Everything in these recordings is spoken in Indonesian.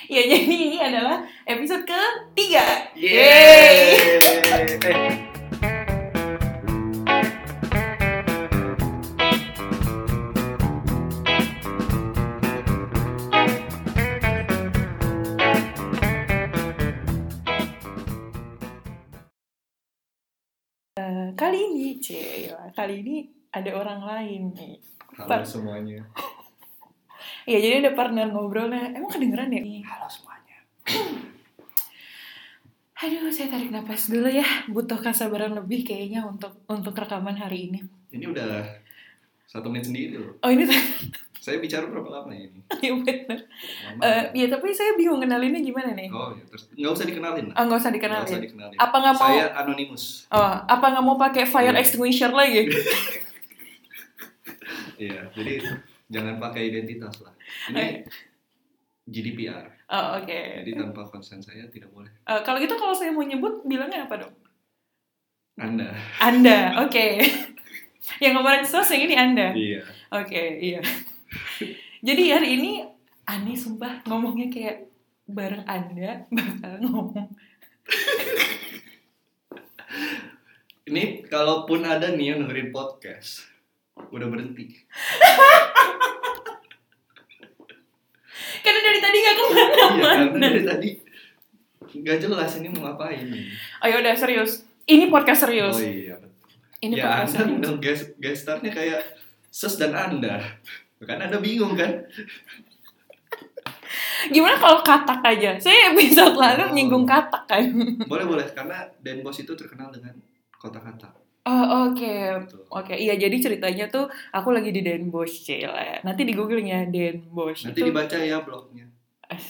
Ya jadi ini adalah episode ketiga. Yeay. Eh, Eh, kali ini, Cila, kali ini ada orang lain nih. Halo semuanya. Ya jadi ada partner ngobrolnya. Emang kedengeran ya? Halo semuanya. Aduh, saya tarik napas dulu ya. Butuh kesabaran lebih kayaknya untuk untuk rekaman hari ini. Ini udah satu menit sendiri loh. Oh ini Saya bicara berapa lama ya ini? ya bener. Lama. Eh, ya tapi saya bingung kenalinnya gimana nih. oh ya, terus nggak usah dikenalin. Oh nggak usah Nggak dikenalin. usah dikenalin. Apa nggak mau? Saya anonimus. Oh, apa nggak mau pakai fire Iya. extinguisher lagi? Iya, jadi jangan pakai identitas lah. Ini GDPR. Oh, oke. Jadi tanpa konsen saya tidak boleh. Eh, kalau gitu kalau saya mau nyebut bilangnya apa dong? Anda. Anda, oke. yang kemarin sos yang ini Anda. Iya. Oke, iya. Jadi hari ini aneh sumpah ngomongnya kayak bareng Anda bakal ngomong. Ini kalaupun ada nih yang dengerin podcast, udah berhenti. Karena dari tadi gak Iya, ke mana-mana. karena dari tadi nggak jelas ini mau ngapain nih. Ayo udah serius. Ini podcast serius. Oh iya betul. Ini ya podcast Anda serius. undang guest, guest starnya kayak Ses dan Anda. Kan Anda bingung kan? Gimana kalau katak aja? Saya episode lalu Oh. nyinggung katak kan. Boleh boleh karena Den Bos itu terkenal dengan kata-kata. Oh, oke. Betul. Oke, iya jadi ceritanya tuh aku lagi di Den Bosch, Cila. Nanti di googling ya Den Bosch Nanti itu. dibaca ya blognya. Eh,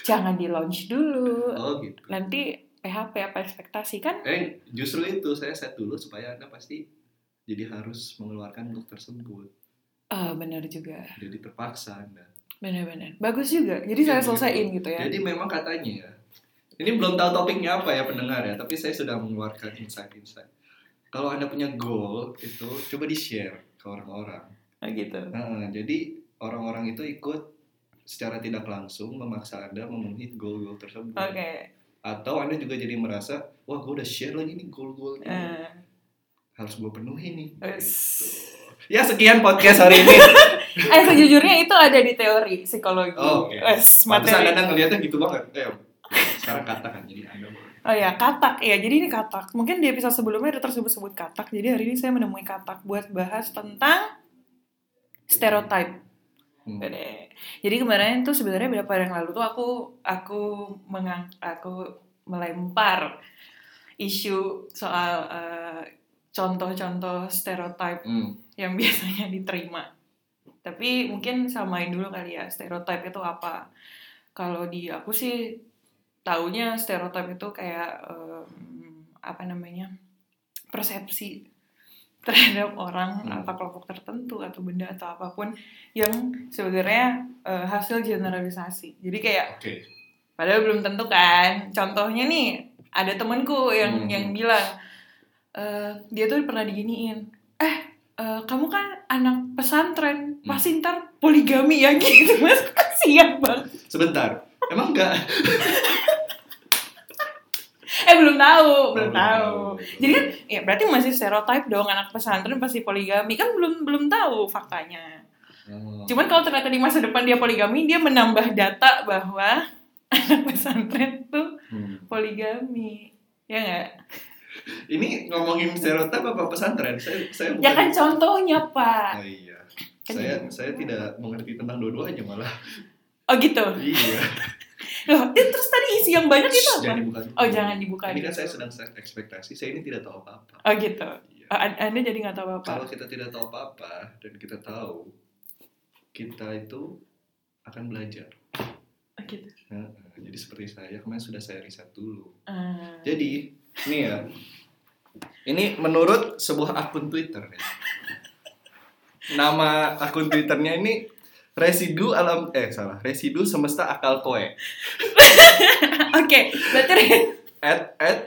Jangan di launch dulu. Oh gitu. Nanti PHP apa ekspektasi kan? Eh justru itu saya set dulu supaya Anda pasti jadi harus mengeluarkan blog tersebut. Ah, benar juga. Jadi terpaksa Anda. Benar-benar. Bagus juga. Jadi Iya, saya gitu. selesaiin gitu ya. Jadi memang katanya ya. Ini belum tahu topiknya apa ya pendengar ya, tapi saya sudah mengeluarkan insight-insight. Kalau Anda punya goal itu coba di-share ke orang-orang. Oh, gitu. Nah, jadi orang-orang itu ikut secara tidak langsung memaksa Anda memenuhi goal-goal tersebut. Oke. Atau Anda juga jadi merasa, wah gue udah share lagi nih goal-goalnya. Eh, Harus gue penuhi nih. Gitu. Ya sekian podcast hari ini. eh sejujurnya itu ada di teori psikologi. Oh, oke. Wes, Pantesan materi. Anda ngeliatnya gitu banget. Eh, sekarang katakan jadi Anda. Oh ya, katak. Ya, jadi ini katak. Mungkin di episode sebelumnya ada tersebut-sebut katak. Jadi hari ini saya menemui katak buat bahas tentang stereotype. Hmm. Jadi kemarin tuh sebenarnya beberapa hari yang lalu tuh aku aku mengang aku melempar isu soal eh, contoh-contoh stereotype Hmm. yang biasanya diterima. Tapi mungkin samain dulu kali ya stereotype itu apa. Kalau di aku sih taunya stereotype itu kayak em, apa namanya persepsi terhadap orang Hmm. apa kelompok tertentu atau benda atau apa pun yang sebenarnya eh, hasil generalisasi. Jadi kayak Oke. Padahal belum tentu kan. Contohnya nih, ada temenku yang Hmm. yang bilang eh dia tuh pernah diginiin. Eh, eh, kamu kan anak pesantren, Hmm. pasti ntar poligami ya gitu. Mas kasihan banget. Sebentar. Emang enggak? Eh belum tahu, belum belum tahu. tahu. Jadi kan, ya berarti masih stereotype dong anak pesantren pasti poligami kan belum belum tahu faktanya. Oh. Cuman kalau ternyata di masa depan dia poligami, dia menambah data bahwa anak pesantren tuh Hmm. poligami. Ya nggak? Ini ngomongin stereotip apa pesantren? Saya saya Ya kan contohnya, Pak. Oh iya. Kan Saya gitu. saya tidak mengerti tentang dua-duanya malah. Oh gitu. iya. Loh, eh, terus tadi isi yang banyak itu apa? Jangan dibuka. Oh, jangan dibuka Ini kan saya sedang set ekspektasi. Saya ini tidak tahu apa-apa. Oh gitu. Iya. Oh, An- anda jadi nggak tahu Kalau apa-apa. kita tidak tahu apa-apa dan kita tahu kita itu akan belajar. Oh, gitu. Nah, jadi seperti saya kemarin sudah saya riset dulu. Ah. Jadi, ini ya. Ini menurut sebuah akun Twitter ya. Nama akun Twitternya ini residu alam eh salah, residu semesta akal koe. Oke, berarti At at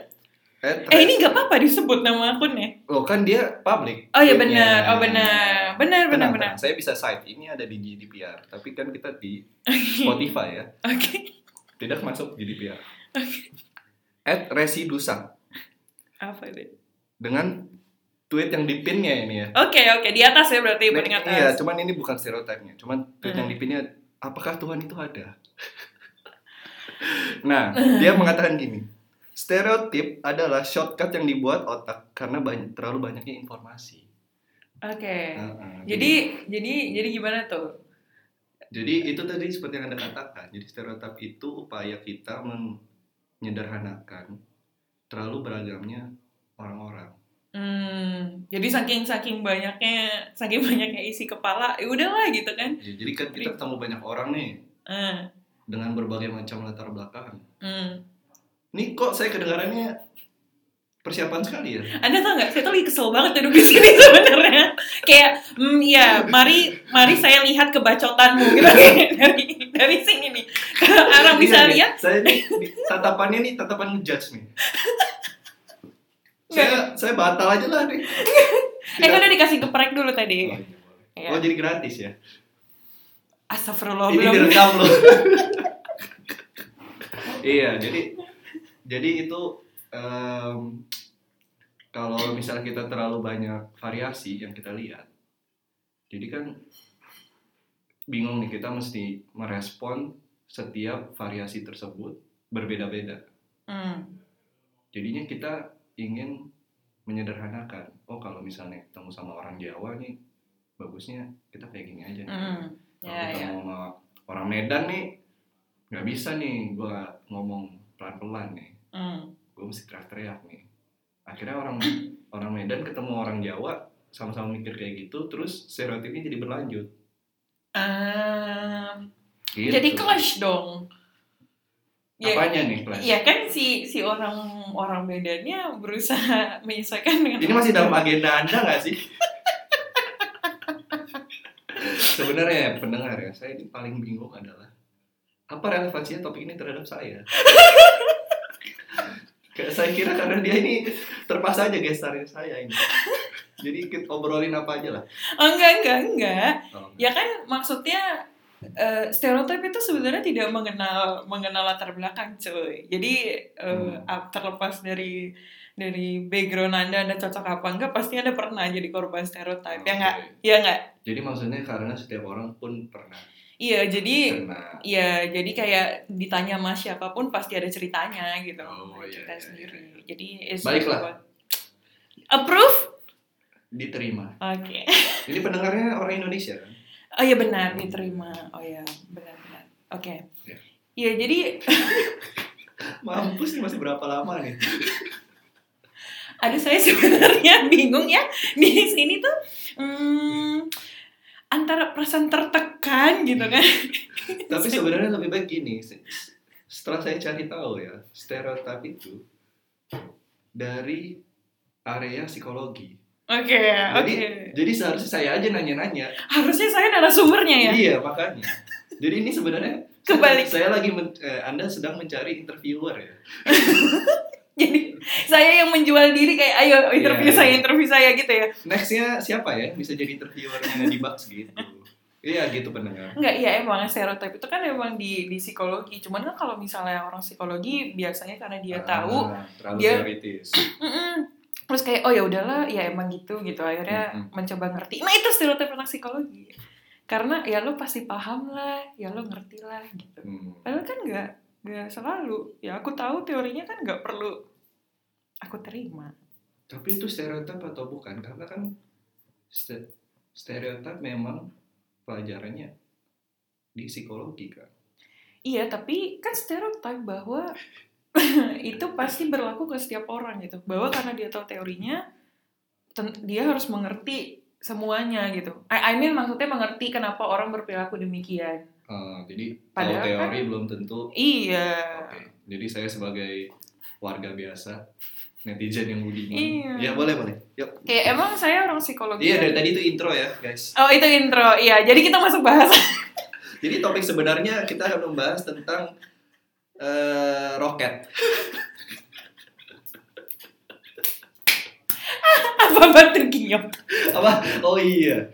at eh ini nggak apa-apa disebut nama akunnya. Loh kan dia public. Oh iya benar, oh benar, benar benar benar. Saya bisa cite ini ada di GDPR, tapi kan kita di Spotify ya. Oke. tidak masuk GDPR. At Residusa Apa deh? dengan tweet yang dipinnya ini ya. Oke oke di atas ya berarti Nah, paling atas. Iya, cuman ini bukan stereotipnya. Cuman tweet yang Hmm. dipinnya apakah Tuhan itu ada? nah, dia mengatakan gini. Stereotip adalah shortcut yang dibuat otak karena banyak terlalu banyaknya informasi. Oke. Heeh. Jadi jadi jadi gimana tuh? Jadi itu tadi seperti yang Anda katakan. Jadi stereotip itu upaya kita menyederhanakan terlalu beragamnya orang-orang. Hmm, jadi saking saking banyaknya saking banyaknya isi kepala, ya udahlah gitu kan. Ya, jadi kan kita ketemu banyak orang nih Hmm. dengan berbagai macam latar belakang. hmm. Nih kok saya kedengarannya persiapan sekali ya? Anda tau nggak? Saya tuh lagi kesel banget duduk di sini sebenarnya. Kayak, hmm, ya, mari, mari saya lihat kebacotanmu gitu dari dari sini nih. Kalau orang bisa Iya lihat, Saya nih, tatapannya nih tatapan ngejudge nih. Saya saya batal aja lah nih. eh kan udah dikasih geprek dulu Oh, tadi. boleh. Iya. Oh jadi gratis ya? Astagfirullah Ini belum. direkam loh. iya, jadi jadi itu em, kalau misalnya kita terlalu banyak variasi yang kita lihat, jadi kan bingung nih kita mesti merespon setiap variasi tersebut berbeda-beda. Hmm. Jadinya kita ingin menyederhanakan. Oh kalau misalnya ketemu sama orang Jawa nih, bagusnya kita kayak gini aja. nih. Hmm. Kalau Ya, kita ya. mau sama orang Medan nih, nggak bisa nih gua ngomong pelan-pelan nih. Hmm. Gue mesti teriak-teriak nih. Akhirnya orang orang Medan ketemu orang Jawa sama-sama mikir kayak gitu, terus stereotipnya jadi berlanjut. Ah, Gitu. jadi clash dong. Ya, Apanya nih clash? Iya kan si si orang orang Medannya berusaha menyesuaikan dengan Ini masih dalam agenda Anda nggak sih? Sebenarnya ya, pendengar ya, saya ini paling bingung adalah apa relevansinya topik ini terhadap saya? Kayak saya kira karena dia ini terpaksa aja gestarnya saya ini. Jadi kita obrolin apa aja lah. Oh, enggak enggak enggak. Oh, Ya kan maksudnya eh, stereotip itu sebenarnya tidak mengenal mengenal latar belakang, cuy. Jadi eh, Hmm. terlepas dari dari background Anda Anda cocok apa enggak pasti Anda pernah jadi korban stereotip. Ya enggak? Ya enggak? Jadi maksudnya karena setiap orang pun pernah Iya, jadi kena. Iya, jadi kayak ditanya sama siapa pun pasti ada ceritanya gitu. Oh, iya, cerita iya, sendiri. iya. Jadi it's Baiklah. about- Approve? Diterima. Oke. Ini pendengarnya orang Indonesia kan? Oh iya benar diterima. Oh iya benar-benar. Oke. Ya. Iya jadi Mampus nih masih berapa lama nih? ada saya sebenarnya bingung ya di sini tuh hmm, antara perasaan tertekan gitu kan. Tapi sebenarnya lebih baik gini. se- Setelah saya cari tahu ya, stereotip itu dari area psikologi. Oke, Jadi, oke. jadi seharusnya saya aja nanya-nanya. Harusnya saya narasumbernya ya. Iya, makanya. Jadi ini sebenarnya Kebalik. Saya lagi men- eh, Anda sedang mencari interviewer ya. Jadi saya yang menjual diri kayak ayo interview Iya, saya, iya. interview saya gitu ya. Nextnya siapa ya bisa jadi interviewernya di Bucks gitu. Iya gitu pendengar. Enggak, iya emang stereotip itu kan emang di di psikologi. Cuman kan kalau misalnya orang psikologi biasanya karena dia tahu, Ah, terlalu dia- teoritis. Terus kayak oh ya udahlah, ya emang gitu gitu. Akhirnya Mm-mm. mencoba ngerti. Nah itu stereotip anak psikologi. Karena ya lo pasti paham lah, ya lo ngerti lah gitu. Hmm. Padahal kan nggak nggak selalu. Ya aku tahu teorinya kan nggak perlu aku terima. Tapi itu stereotip atau bukan? Karena kan ste- stereotip memang pelajarannya di psikologi kan. Iya, tapi kan stereotip bahwa itu pasti berlaku ke setiap orang gitu. Bahwa karena dia tahu teorinya, dia harus mengerti semuanya gitu. I, I mean maksudnya mengerti kenapa orang berperilaku demikian. Ah, jadi Padahal teori kan- belum tentu. Iya. Oke. Jadi saya sebagai warga biasa, netizen yang budiman. Iya. Ya boleh boleh. Yuk. Kayak emang saya orang psikologi. Iya kan? dari tadi itu intro ya guys. Oh itu intro, iya. Jadi kita masuk bahasa. Jadi topik sebenarnya kita akan membahas tentang eh, roket. Apa batu giok? Apa? Oh iya.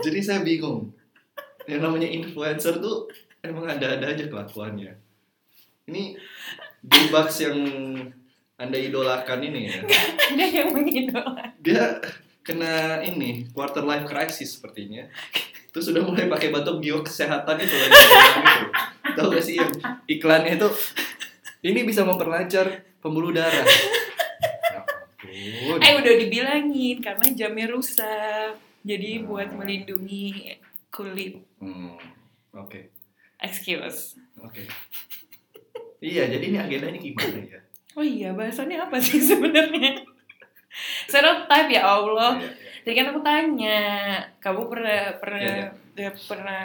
Jadi saya bingung. Yang namanya influencer tuh emang ada-ada aja kelakuannya. ini Bucks yang anda idolakan ini ya Ada yang mengidolakan. dia kena ini quarter life crisis sepertinya terus sudah mulai pakai batuk bio kesehatan itu lagi tahu gak sih yang iklannya itu ini bisa memperlancar pembuluh darah Ya. Eh udah dibilangin karena jamnya rusak. Jadi buat melindungi kulit. Hmm, oke Excuse. oke iya jadi ini agendanya gimana ya Oh iya, bahasannya apa sih sebenarnya? Stereotype ya Allah. Iya, iya. Jadi kan aku tanya, kamu pernah pernah Iya, ya, pernah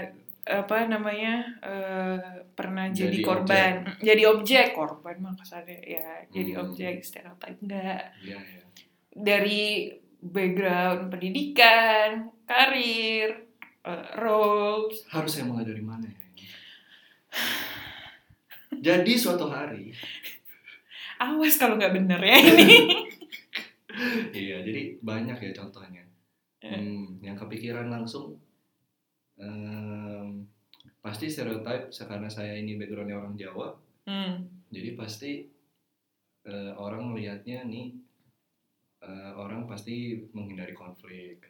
apa namanya eh, pernah jadi, Jadi korban, jadi objek korban mah kasarnya ya, jadi Hmm. objek stereotype enggak Iya, iya. dari background pendidikan, karir, eh, roles. harus saya mulai dari mana ya jadi suatu hari Awas kalau nggak bener ya ini. iya jadi banyak ya contohnya Ya. Hmm, yang kepikiran langsung em, pasti stereotip karena saya ini backgroundnya orang Jawa Hmm. jadi pasti eh, orang melihatnya nih eh, orang pasti menghindari konflik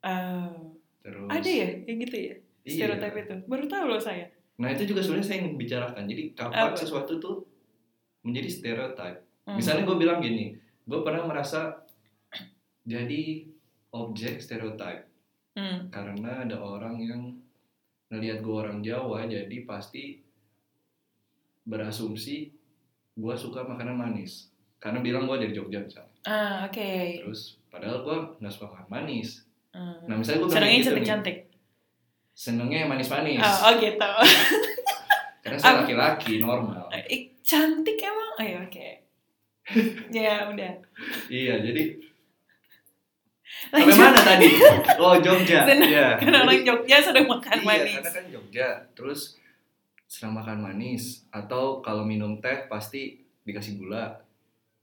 Ah, terus ada ya yang gitu ya? Iya. Stereotype itu. Baru tahu loh saya. nah itu juga sebenarnya saya ingin bicarakan jadi kapan Apa? sesuatu tuh menjadi stereotip Hmm. misalnya gue bilang gini gue pernah merasa jadi objek stereotip Hmm. karena ada orang yang ngelihat gue orang Jawa jadi pasti berasumsi gue suka makanan manis karena bilang gue dari Jogja misalnya Ah, oke. terus padahal gue nggak suka makan manis Hmm. nah misalnya gue Senangnya gitu cantik-cantik. senengnya yang manis-manis Oh, oh gitu. karena saya laki-laki normal Ih, cantik emang? Oh ya oke. ya udah. iya jadi sampai mana tadi oh Jogja Senang. Iya. Karena Jadi- orang Jogja sudah makan iya, manis. karena kan Jogja terus senang makan manis atau kalau minum teh pasti dikasih gula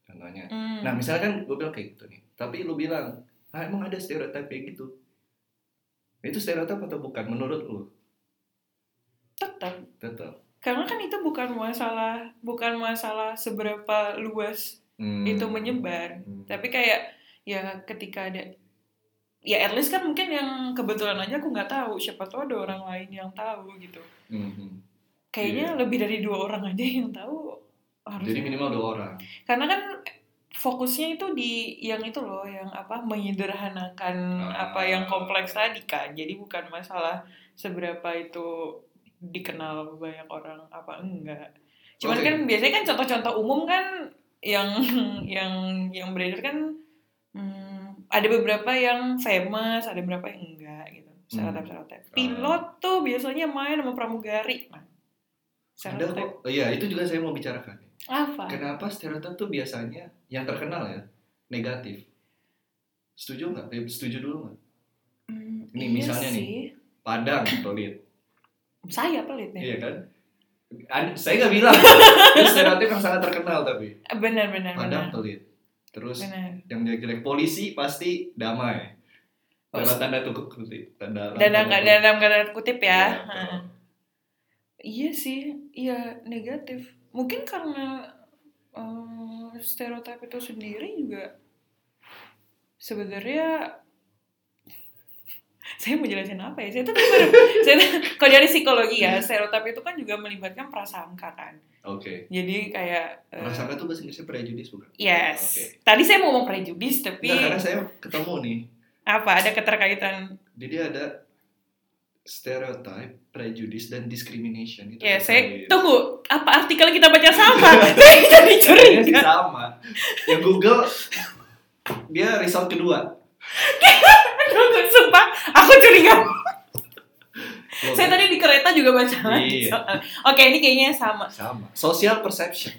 contohnya Hmm. nah misalnya kan gue bilang kayak gitu nih tapi lu bilang ah emang ada stereotip kayak gitu itu stereotip atau bukan menurut lu tetap tetap karena kan itu bukan masalah bukan masalah seberapa luas Hmm. itu menyebar Hmm. tapi kayak ya ketika ada ya at least kan mungkin yang kebetulan aja aku nggak tahu. Siapa tahu ada orang lain yang tahu gitu. Hmm, hmm. kayaknya lebih dari dua orang aja yang tahu harusnya. Jadi minimal dua orang. Karena kan fokusnya itu di yang itu loh yang apa menyederhanakan Ah. apa yang kompleks tadi kan jadi bukan masalah seberapa itu dikenal banyak orang apa enggak. Cuman Oke. kan biasanya kan contoh-contoh umum kan yang yang yang beredar kan hmm, ada beberapa yang famous ada beberapa yang enggak gitu. Stereotip stereotip Ah. pilot tuh biasanya main sama pramugari nah ada kok. Oh, iya itu juga saya mau bicarakan. Apa? Kenapa stereotip tuh biasanya yang terkenal ya negatif? Setuju nggak? Eh, setuju dulu nggak? Hmm, Ini iya misalnya nih. sih. Padang pelit. Saya pelit nih. Iya kan? An- saya nggak bilang. Stereotip yang sangat terkenal tapi. Benar benar Padang benar. pelit terus benar yang jelek-jelek polisi pasti damai. Oh, dalam tanda kutip tanda dan dalam tanda dalam kata kutip ya. Iya, iya sih iya negatif. Mungkin karena eh, stereotip itu sendiri juga sebenarnya saya mau jelasin apa ya? Saya tuh baru- saya kalau dari psikologi ya stereotip itu kan juga melibatkan prasangka kan. Oke. Jadi kayak eh, prasangka tuh bahasa Inggrisnya prejudis bukan? Yes. Oke. tadi saya mau ngomong prejudis tapi Nggak, karena saya ketemu nih. Apa? Ada keterkaitan? Jadi ada stereotype, prejudice dan discrimination. Itu Ya, saya tunggu. Apa artikel kita baca sama? saya jadi curiga. sama. Yang Google dia result kedua sumpah, aku curiga. Loh, Saya tadi di kereta juga baca lagi. Iya. Oke, ini kayaknya sama. sama social perception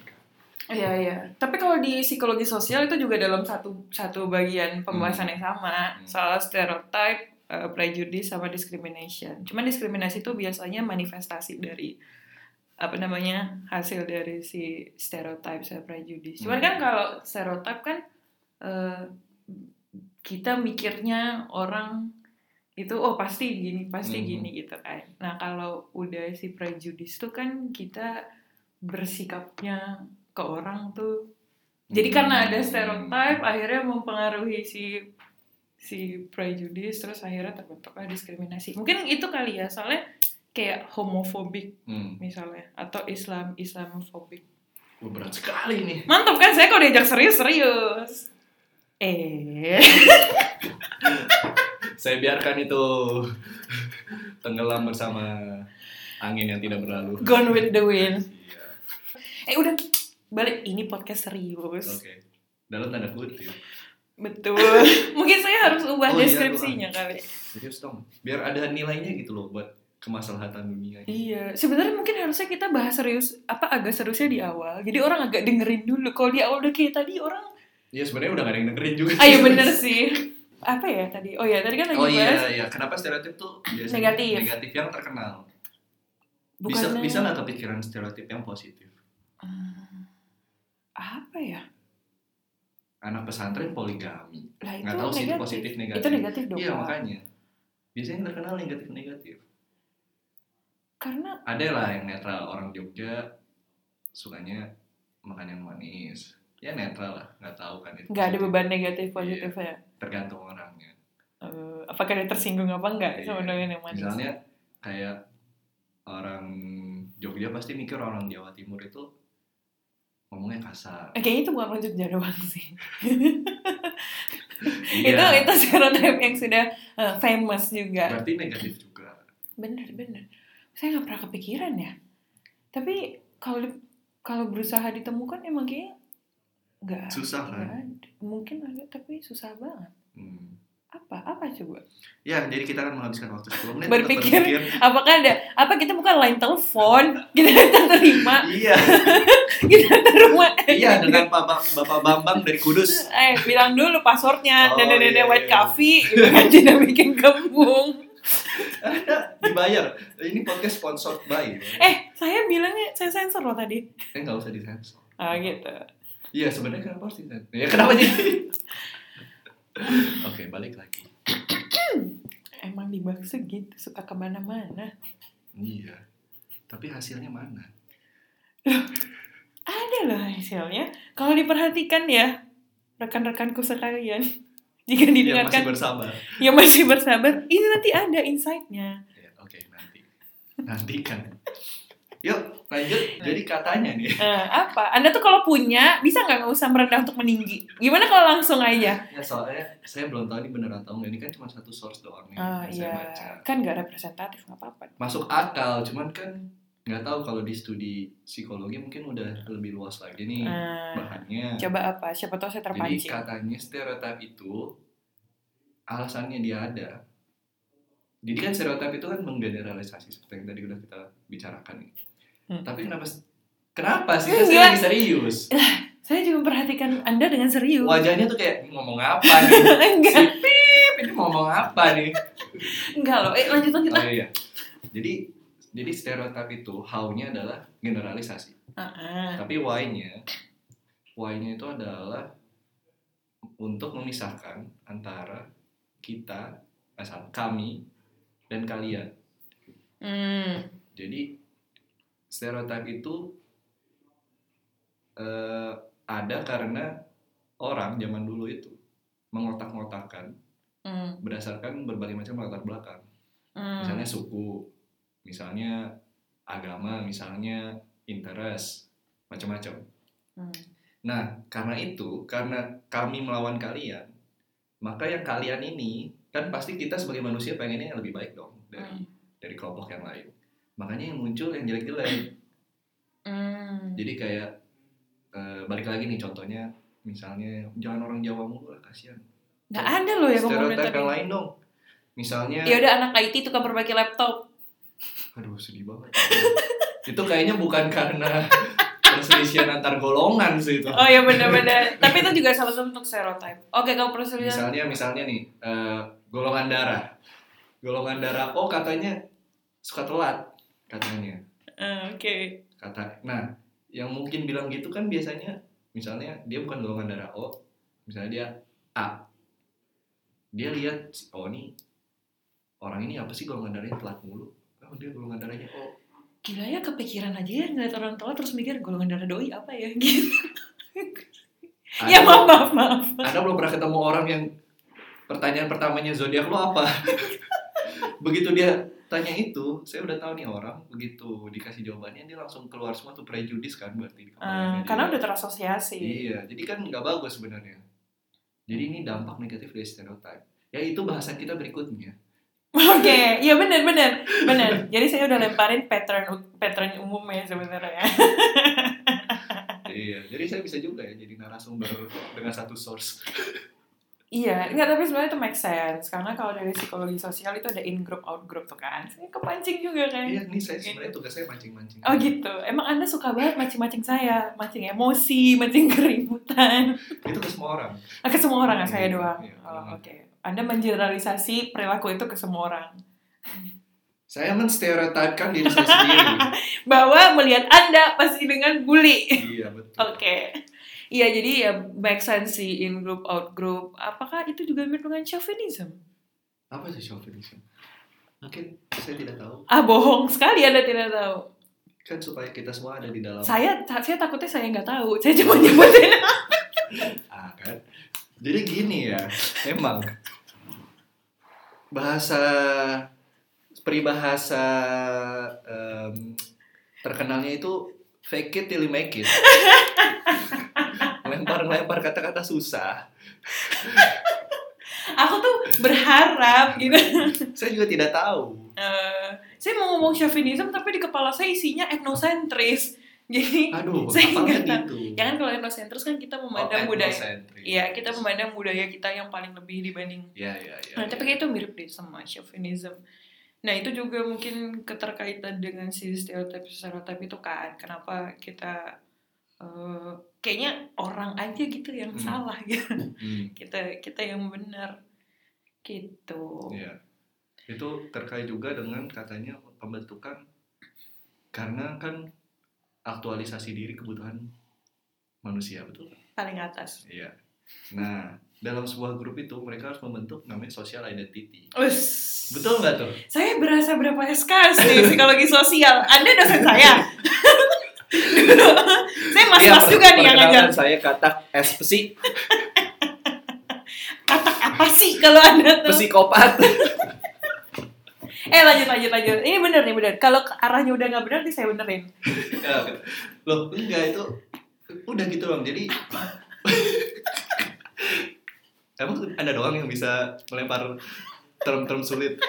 Iya, iya. Tapi kalau di psikologi sosial itu juga dalam satu satu bagian pembahasan yang sama Hmm. soal stereotype, eh, prejudice sama discrimination. Cuman diskriminasi itu biasanya manifestasi dari apa namanya hasil dari si stereotype sama prejudice. Cuman Hmm. kan kalau stereotype kan eh, kita mikirnya orang itu oh pasti gini pasti Hmm. gini gitu kan. Nah kalau udah si prejudice itu kan kita bersikapnya ke orang tuh jadi karena ada Hmm. stereotype akhirnya mempengaruhi si si prejudice terus akhirnya terbentuklah diskriminasi mungkin itu kali ya soalnya kayak homofobik Hmm. misalnya atau Islam Islamofobik berat sekali nih. mantap kan saya kalau diajak serius serius eh Saya biarkan itu tenggelam bersama angin yang tidak berlalu. gone with the wind Iya. eh udah balik ini podcast serius Oke. Dalam tanda kutip. betul mungkin saya harus ubah Oh, iya, deskripsinya kali Serius dong. Biar ada nilainya gitu loh buat kemaslahatan dunia. Iya, sebenarnya mungkin harusnya kita bahas serius apa agak seriusnya di awal. Jadi orang agak dengerin dulu. Kalau di awal udah kayak tadi orang, Ya sebenarnya udah gak ada yang dengerin juga. ah iya bener sih. Apa ya tadi? Oh ya tadi kan lagi Oh bahas iya, iya. Kenapa stereotip tuh biasanya Negatif. negatif yang terkenal? Bisa bukannya bisa nggak kepikiran stereotip yang positif? Hmm, apa ya? Anak pesantren poligami. Lah Nggak tahu sih positif negatif. Itu negatif dong. Iya makanya. Biasanya yang terkenal negatif negatif. Karena Ada lah yang netral orang Jogja sukanya makan yang manis. Ya netral lah, nggak tahu kan itu. nggak ada positif. beban negatif positifnya. Tergantung orangnya. Eh, apakah dia tersinggung apa enggak Iya. sama dengan yang manis? Misalnya kayak orang Jogja pasti mikir orang Jawa Timur itu ngomongnya kasar. Eh, kayaknya itu bukan orang Jogja doang sih. Iya. Itu itu stereotip yang sudah eh, famous juga. Berarti negatif juga. bener bener saya nggak pernah kepikiran ya tapi kalau kalau berusaha ditemukan emang kayak nggak Susah kan? ada. mungkin ada tapi susah banget Hmm. apa apa coba Ya, jadi kita akan menghabiskan waktu 10 menit Berpikir. untuk apakah ada apa kita bukan line telepon kita terima Iya, kita terima iya dengan Bapak Bapak Bambang dari Kudus. eh bilang dulu passwordnya Oh, dan dan iya, white iya. coffee gitu kan tidak bikin kembung Ada dibayar. Ini podcast sponsored by. eh saya bilangnya saya sensor loh tadi Eh nggak usah disensor. ah gitu Iya, sebenarnya kenapa harus disensor? Ya kenapa jadi? Oke, balik lagi. emang di bakso gitu suka ke mana-mana Iya. Tapi hasilnya mana? Ada loh hasilnya. Kalau diperhatikan ya, rekan-rekanku sekalian, jika Yang masih didengarkan bersabar. yang masih bersabar, ini nanti ada insight-nya. Ya, oke, nanti. Nanti kan. Yuk, lanjut. Jadi katanya nih. Eh, apa? Anda tuh kalau punya, bisa nggak nggak usah merendah untuk meninggi? Gimana kalau langsung aja? Ya, soalnya saya belum tahu ini bener atau enggak. Ini kan cuma satu source doang nih. Ah yang saya iya, baca. kan nggak representatif, nggak apa-apa. Masuk akal, cuman kan nggak tahu kalau di studi psikologi mungkin udah lebih luas lagi nih Eh, bahannya. coba apa? Siapa tahu saya Jadi terpancing. katanya stereotip itu alasannya dia ada. Jadi kan stereotip itu kan menggeneralisasi seperti yang tadi udah kita bicarakan nih. Hmm. Tapi kenapa kenapa sih Enggak. saya lagi serius? Saya juga memperhatikan Anda dengan serius. Wajahnya tuh kayak "Ini ngomong apa nih? si enggak, Pip ini ngomong apa nih? enggak loh. Eh lanjut lanjut. Oh iya. Jadi jadi stereotip itu how-nya adalah generalisasi. Ah, ah. Tapi why-nya why-nya itu adalah untuk memisahkan antara kita asal kami dan kalian. Hmm. Jadi stereotip itu eh, ada karena orang zaman dulu itu mengotak-ngotakan Hmm. berdasarkan berbagai macam latar belakang. Hmm. Misalnya suku, misalnya agama, misalnya interest, macam-macam. Hmm. Nah, karena itu, karena kami melawan kalian, maka yang kalian ini kan pasti kita sebagai manusia pengennya yang lebih baik dong dari Hmm. dari kelompok yang lain. Makanya yang muncul yang jelek-jelek. Hmm. Jadi kayak eh, balik lagi nih contohnya, misalnya jangan orang Jawa mulu lah kasihan. Nggak ada loh ngomong Stereotip yang lain dong. Misalnya, Ya udah anak IT tukang perbaiki laptop. aduh sedih banget. itu kayaknya bukan karena perselisihan antar golongan sih itu. Oh ya benar-benar. Tapi itu juga salah satu bentuk stereotype. Oke kalau perselisihan. Misalnya, misalnya nih, eh, golongan darah. Golongan darah O katanya suka telat, katanya. Eh, Oke. Kata, nah, yang mungkin bilang gitu kan biasanya, misalnya dia bukan golongan darah O, misalnya dia A. Dia lihat, oh ini orang ini apa sih golongan darahnya telat mulu? Oh dia golongan darahnya O. gila ya kepikiran aja ya ngeliat orang tua terus mikir golongan darah doi apa ya gitu. ya Anda- maaf maaf maaf. Anda belum pernah ketemu orang yang pertanyaan pertamanya zodiak lo apa? begitu dia tanya itu, saya udah tahu nih orang begitu dikasih jawabannya dia langsung keluar semua tuh prejudis kan berarti di kepalanya karena udah terasosiasi. Iya, jadi kan nggak bagus sebenarnya. Jadi ini dampak negatif dari stereotip. Ya itu bahasan kita berikutnya. Oke, iya benar benar benar. Jadi saya udah lemparin pattern pattern umumnya sebenarnya. iya, jadi saya bisa juga ya jadi narasumber dengan satu source. Iya, enggak tapi sebenarnya itu make sense karena kalau dari psikologi sosial itu ada in group out group tuh kan. Saya kepancing juga kan. Iya, ini saya sebenarnya tugas saya mancing-mancing. Oh gitu. Emang Anda suka banget mancing-mancing saya, mancing emosi, mancing keributan. Itu ke semua orang. Ah, ke semua orang ya saya Iya, doang. iya, Oh, oke. Anda mengeneralisasi perilaku itu ke semua orang. Saya menstereotipkan diri saya sendiri. Bahwa melihat Anda pasti dengan bully. iya, betul. Oke. Iya, jadi ya make sense sih in group out group. Apakah itu juga mirip dengan chauvinism? Apa sih chauvinism? Mungkin saya tidak tahu. Ah, bohong sekali Anda tidak tahu. Kan supaya kita semua ada di dalam Saya saya takutnya saya nggak tahu. Saya cuma nyebutin. Ah, kan? Jadi gini ya, emang bahasa peribahasa em, terkenalnya itu fake it till you make it. Lempar-lempar kata-kata susah. Aku tuh berharap gitu. Saya juga tidak tahu. Eh, saya mau ngomong chauvinism tapi di kepala saya isinya etnosentris. Jadi Aduh, Saya nggak itu. ya kan kalau etnosentris kan kita Oh, memandang budaya. ethnocentris. Iya, kita memandang budaya kita yang paling lebih dibanding Iya, iya, iya. Nah, tapi kayak itu mirip deh sama chauvinism. Nah, itu juga mungkin keterkaitan dengan si stereotip stereotip itu kan. Kenapa kita eh, kayaknya orang aja gitu yang Hmm. salah gitu. Hmm, Kita kita yang benar. Gitu. iya. Itu terkait juga dengan katanya pembentukan karena kan aktualisasi diri kebutuhan manusia, betul? Paling atas. Iya. Nah, dalam sebuah grup itu mereka harus membentuk namanya social identity. Us. Betul nggak tuh? Saya berasa berapa SKS nih psikologi sosial. Anda dosen saya. Saya mas-mas Iya, juga nih yang ngajar. saya kata SPSI, Kata apa sih kalau Anda tuh? psikopat. Eh lanjut lanjut lanjut. Ini bener nih bener. Kalau arahnya udah nggak bener nih saya benerin. Ya, Loh, enggak itu udah gitu bang. Jadi emang ada doang yang bisa melempar term-term sulit.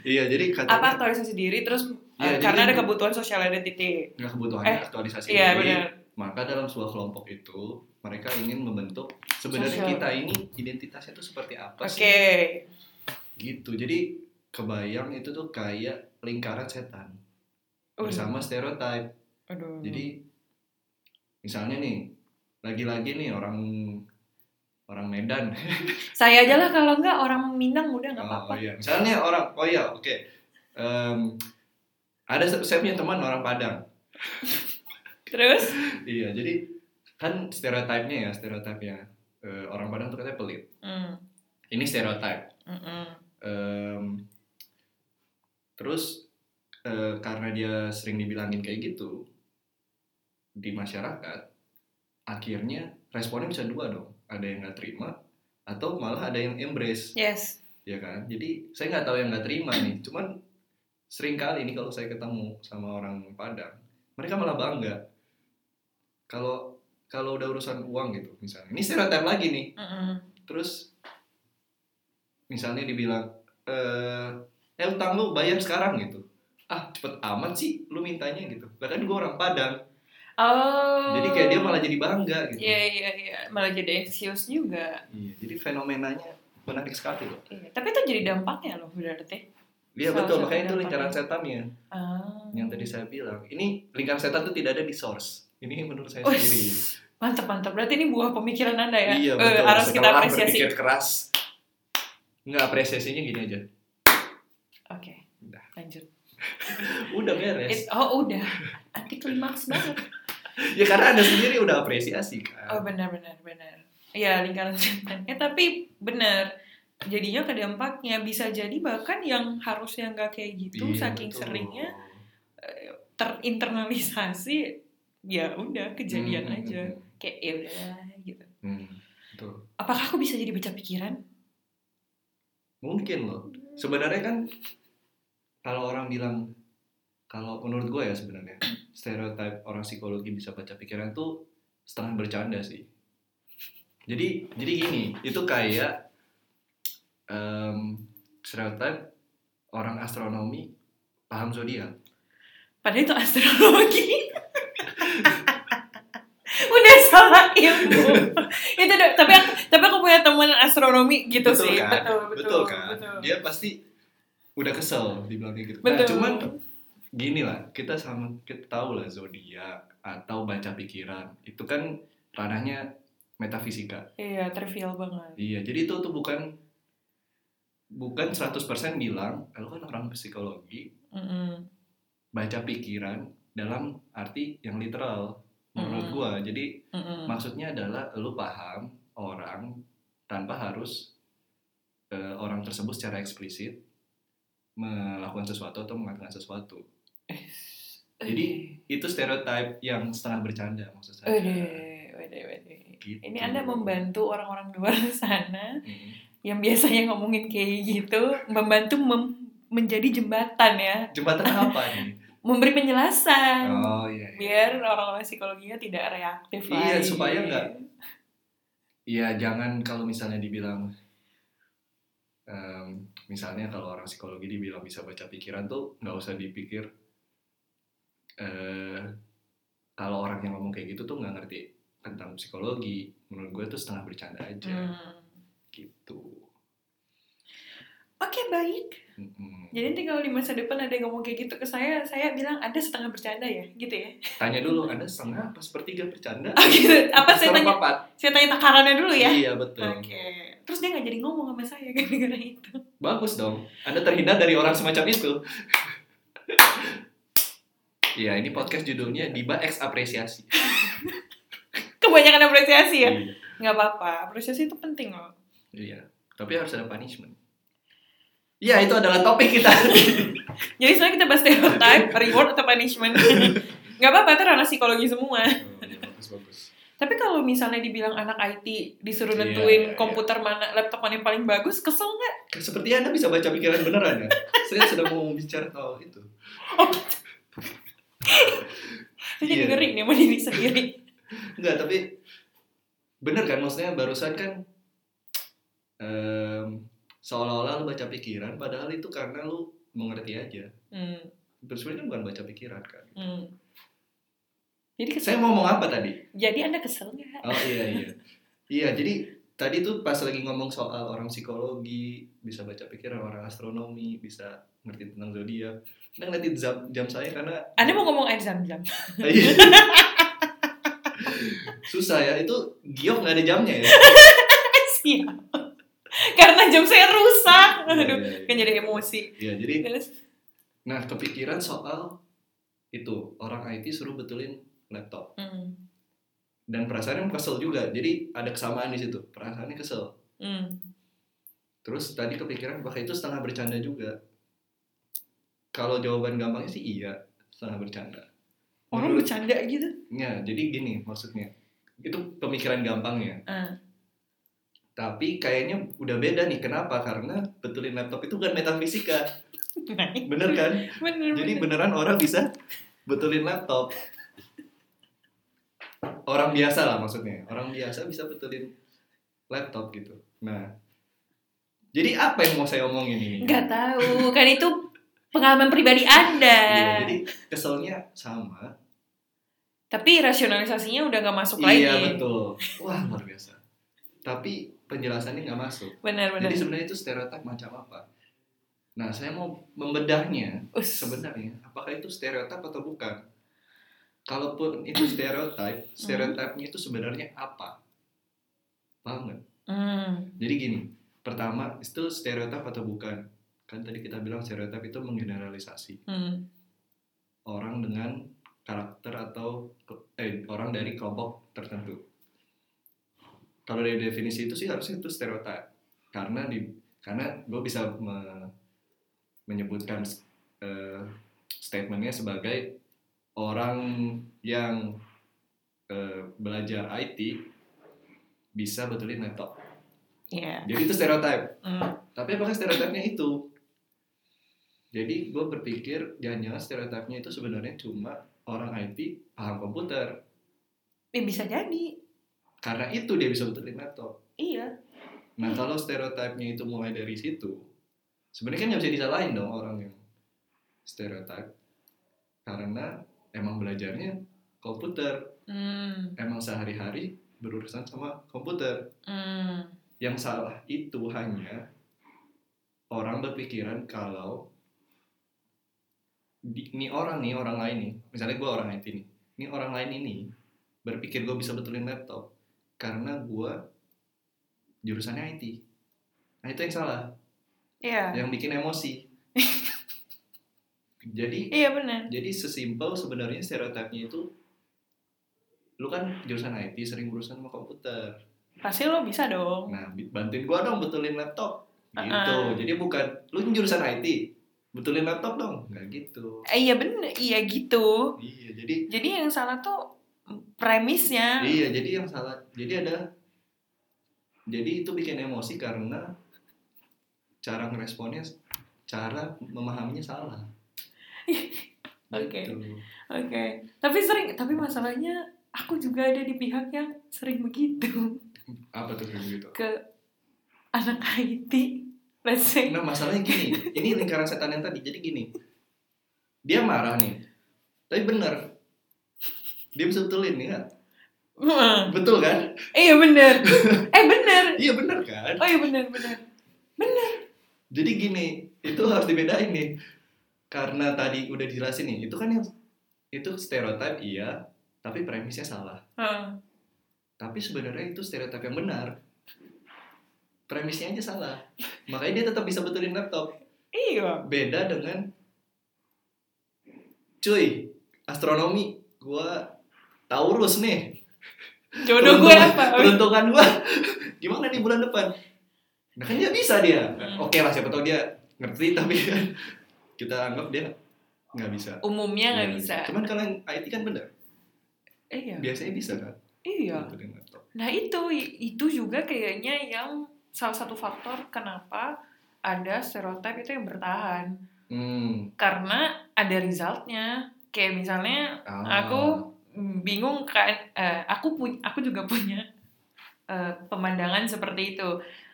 iya, jadi Apa katanya aktualisasi diri terus Eh, karena ada kebutuhan social identity. nggak kebutuhan Eh, aktualisasi Iya diri. benar. Maka dalam sebuah kelompok itu mereka ingin membentuk sebenarnya Sosial. kita ini identitasnya itu seperti apa Oke. sih? Gitu. Jadi kebayang itu tuh kayak lingkaran setan Uh, bersama stereotip. Aduh. Jadi misalnya nih lagi-lagi nih orang orang Medan. saya aja lah kalau nggak orang Minang udah nggak Oh, apa-apa. iya. Misalnya orang oh iya oke. Em, ada saya punya teman orang Padang. Terus? Iya, jadi kan stereotipnya ya, stereotipnya eh, orang Padang tuh katanya pelit. Hmm. Ini stereotip. mm-mm. Em, terus eh, karena dia sering dibilangin kayak gitu di masyarakat, akhirnya responnya bisa dua dong. Ada yang nggak terima atau malah ada yang embrace, Yes. ya kan? Jadi saya nggak tahu yang nggak terima nih. Cuman sering kali nih kalau saya ketemu sama orang Padang, mereka malah bangga. Kalau kalau udah urusan uang gitu, misalnya. Ini stereotip lagi nih. Mm-mm. Terus misalnya dibilang eh eh utang lu bayar sekarang gitu. Ah, cepet amat sih lu mintanya gitu. Bahkan gue orang Padang. Oh. Jadi kayak dia malah jadi bangga gitu. Iya iya iya malah jadi anxious juga. Iya, jadi fenomenanya menarik sekali loh. Iya. Tapi itu jadi dampaknya loh berarti. Iya betul, makanya itu lingkaran setannya Ah. yang tadi saya bilang. Ini lingkaran setan itu tidak ada di source. Ini menurut saya Wih, sendiri. Mantap mantap. Berarti ini buah pemikiran anda ya. Iya Eh, betul. harus kita apresiasi. berpikir keras. Nggak apresiasinya gini aja. Oke. Udah. Lanjut. Udah beres. It- oh udah. Anti klimaks banget. Ya karena anda sendiri udah apresiasi kan. Oh benar benar benar. Iya lingkaran setan. Eh tapi benar. Jadinya ke dampaknya bisa jadi bahkan yang harusnya nggak kayak gitu Iya, saking betul. seringnya terinternalisasi ya udah kejadian Hmm, aja hmm, kayak ya udah gitu Hmm, betul. apakah aku bisa jadi baca pikiran Mungkin loh. Sebenarnya kan kalau orang bilang kalau menurut gue ya sebenarnya stereotip orang psikologi bisa baca pikiran tuh setengah bercanda sih. Jadi jadi gini, itu kayak em, stereotip orang astronomi paham zodiak. padahal itu astrologi udah salah ilmu itu tapi aku tapi aku punya teman astronomi gitu betul sih kan? betul betul kan? betul. Dia pasti udah kesel dibilang kayak gitu. Nah, Betul. cuman gini lah, kita sama kita tahu lah zodiak atau baca pikiran itu kan ranahnya metafisika. iya trivial banget Iya, jadi itu tuh bukan bukan 100% bilang kalau kan orang psikologi Mm-mm. baca pikiran dalam arti yang literal menurut Mm-mm. gua. Jadi Mm-mm. maksudnya adalah lu paham orang tanpa harus eh, orang tersebut secara eksplisit melakukan sesuatu atau mengatakan sesuatu. Jadi itu stereotip yang setengah bercanda maksud saya. Wede, wede, wede. Gitu. Ini Anda membantu orang-orang di luar sana Hmm. Yang biasanya ngomongin kayak gitu, membantu mem- menjadi jembatan ya, Jembatan apa nih? memberi penjelasan. Oh iya. iya. Biar orang-orang psikologinya tidak reaktif Iya, lagi. supaya nggak Iya, jangan kalau misalnya dibilang em, misalnya kalau orang psikologi dibilang bisa baca pikiran tuh nggak usah dipikir eh kalau orang yang ngomong kayak gitu tuh nggak ngerti tentang psikologi. Menurut gue tuh setengah bercanda aja Hmm. Gitu. Oke, baik. Mm-mm. Jadi nanti kalau di masa depan ada yang ngomong kayak gitu ke saya, saya bilang ada setengah bercanda ya, gitu ya. Tanya dulu, ada setengah apa sepertiga bercanda? Oh, gitu. Apa saya tanya, saya tanya takarannya dulu ya? Iya betul. Oke. Terus dia nggak jadi ngomong sama saya gara-gara itu. Bagus dong. Anda terhindar dari orang semacam itu. Iya, ini podcast judulnya Diba X Apresiasi. Kebanyakan apresiasi ya? Iya. Nggak apa-apa, apresiasi itu penting loh. Iya, tapi harus ada punishment. Iya, itu adalah topik kita. Jadi sebenarnya kita bahas stereotype, reward atau punishment. Nggak apa-apa, itu ranah psikologi semua. Oh, iya, bagus bagus. Tapi kalau misalnya dibilang anak IT disuruh Iya, nentuin iya, komputer mana, laptop mana yang paling bagus, kesel nggak? Seperti Anda bisa baca pikiran beneran ya. Saya sedang mau bicara soal itu. Saya jadi Iya. ngeri nih sama diri sendiri. Enggak, tapi bener kan maksudnya barusan kan em, seolah-olah lu baca pikiran padahal itu karena lu mengerti aja. Hmm, Sebenarnya bukan baca pikiran kan. hmm. Jadi kesel. Saya mau ngomong apa tadi? Jadi anda kesel nggak? Oh iya iya. Iya, jadi tadi tuh pas lagi ngomong soal orang psikologi, bisa baca pikiran orang astronomi, bisa ngerti tentang zodiak. Nah, ngeliatin jam, jam saya karena Anda mau ngomong air jam-jam? Iya. susah ya itu giok nggak ada jamnya ya. Siap. Karena jam saya rusak. Iya, Aduh, iya, iya. kan jadi emosi. Iya, jadi Terus, nah kepikiran soal itu orang IT suruh betulin laptop hmm, dan perasaannya kesel juga. Jadi ada kesamaan di situ. Perasaannya kesel. hmm. Terus tadi kepikiran apakah itu setengah bercanda juga? Kalau jawaban gampangnya sih iya, setengah bercanda. Orang Menurut- bercanda gitu. Ya, jadi gini maksudnya. Itu pemikiran gampangnya. Ah. Tapi kayaknya udah beda nih. Kenapa? Karena betulin laptop itu kan metafisika. Bener kan? bener, Jadi bener. beneran orang bisa betulin laptop. Orang biasa lah maksudnya. Orang biasa bisa betulin laptop gitu. Nah, jadi apa yang mau saya omongin ini? Nggak tahu, kan itu pengalaman pribadi Anda. Iya, jadi keselnya sama. Tapi rasionalisasinya udah nggak masuk lagi. Iya betul. Wah luar biasa. Tapi penjelasannya nggak masuk. Benar, benar. Jadi sebenarnya itu stereotip macam apa? Nah saya mau membedahnya Us. sebenarnya apakah itu stereotip atau bukan? Kalaupun itu stereotip, stereotipnya itu sebenarnya apa? Paham nggak? Hmm. Jadi gini, pertama itu stereotip atau bukan? Kan tadi kita bilang stereotip itu menggeneralisasi Hmm. orang dengan karakter atau eh orang dari kelompok tertentu. Kalau dari definisi itu sih harusnya itu stereotip karena di karena gue bisa me- menyebutkan eh, statementnya sebagai orang yang eh, belajar IT bisa betulin laptop. Iya. Jadi itu stereotip. Hmm. Tapi apakah stereotipnya itu? Jadi gue berpikir jangan-jangan stereotipnya itu sebenarnya cuma orang IT paham komputer. Ya bisa jadi. Karena itu dia bisa betulin laptop. Iya. Nah kalau stereotipnya itu mulai dari situ, sebenarnya kan nggak bisa disalahin dong orang yang stereotip. Karena emang belajarnya komputer, Hmm. emang sehari-hari berurusan sama komputer. Hmm. Yang salah itu hanya orang berpikiran kalau di, ini orang nih orang lain nih, misalnya gue orang IT nih, ini orang lain ini berpikir gue bisa betulin laptop karena gue jurusannya IT. Nah itu yang salah, Iya. yang bikin emosi. jadi Iya benar. jadi sesimpel sebenarnya stereotipnya itu lu kan jurusan IT sering berurusan sama komputer. Pasti lo bisa dong. Nah, bantuin gua dong betulin laptop. Gitu. Uh-uh. Jadi bukan lu jurusan IT, betulin laptop dong. Enggak gitu. Eh, iya bener. Iya gitu. Iya, jadi Jadi yang salah tuh premisnya. iya, jadi yang salah. Jadi ada jadi itu bikin emosi karena cara ngeresponnya cara memahaminya salah. Oke. Gitu. Oke. Tapi sering. Tapi masalahnya aku juga ada di pihak yang sering begitu Apa tuh kayak gitu? ke anak IT. Let's say. Nah, masalahnya gini. Ini lingkaran setan yang tadi. Jadi gini. Dia marah nih. Tapi bener. Dia bisa betulin ya. Hmm. Betul kan? Iya bener. Eh bener. Iya bener kan? Oh iya bener bener. Jadi gini, itu harus dibedain nih. Karena tadi udah dijelasin nih, itu kan yang itu stereotip iya, tapi premisnya salah. Hmm. Tapi sebenarnya itu stereotip yang benar. Premisnya aja salah. Makanya dia tetap bisa betulin laptop. Iya. Beda dengan cuy, astronomi gua Taurus nih. Jodoh gue apa? Peruntungan gua gimana nih bulan depan? Nah kan dia bisa dia. Hmm. Oke lah siapa tahu dia ngerti tapi kan kita anggap dia nggak bisa. Umumnya nggak Iya, bisa. Cuman kalau yang IT kan bener. Iya. Biasanya bisa kan. Iya. Laptop. Nah itu itu juga kayaknya yang salah satu faktor kenapa ada stereotip itu yang bertahan Hmm. karena ada resultnya kayak misalnya Ah. aku bingung kan eh, aku punya aku juga punya eh, pemandangan seperti itu.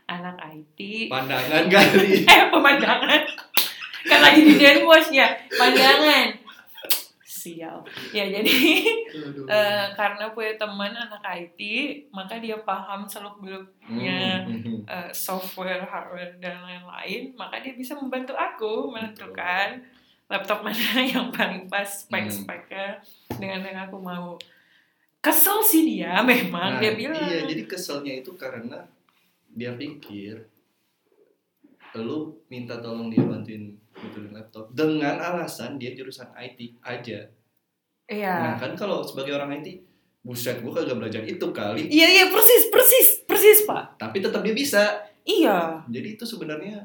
Anak IT pandangan kali. eh pemandangan. Kan lagi di Denwash ya pandangan sial. Ya jadi eh, karena punya teman anak IT maka dia paham seluk beluknya Hmm, hmm, software, hardware dan lain-lain, maka dia bisa membantu aku menentukan laptop mana yang paling pas spek-speknya dengan yang aku mau. Kesel sih dia memang Nah, dia bilang. Iya, jadi keselnya itu karena dia pikir lu minta tolong dia bantuin betulin laptop dengan alasan dia jurusan IT aja. Iya. Nah kan kalau sebagai orang IT, buset gua kagak belajar itu kali, Iya iya persis persis persis pak. tapi tetap dia bisa. Iya. Jadi itu sebenarnya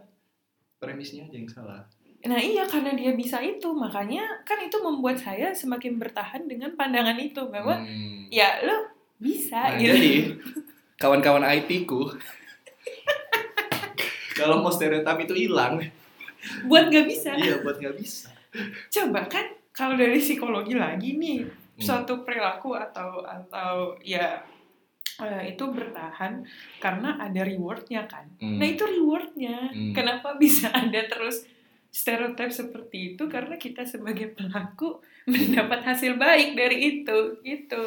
premisnya aja yang salah. Nah iya karena dia bisa itu makanya kan itu membuat saya semakin bertahan dengan pandangan itu bahwa Hmm. ya lo bisa Nah, gitu. jadi kawan-kawan IT ku kalau mau stereotip itu hilang, Buat nggak bisa. iya buat nggak bisa. Coba kan kalau dari psikologi lagi nih Hmm. suatu perilaku atau atau ya eh, itu bertahan karena ada rewardnya kan. Hmm. Nah itu rewardnya. Hmm. Kenapa bisa ada terus stereotip seperti itu? Karena kita sebagai pelaku mendapat hasil baik dari itu gitu.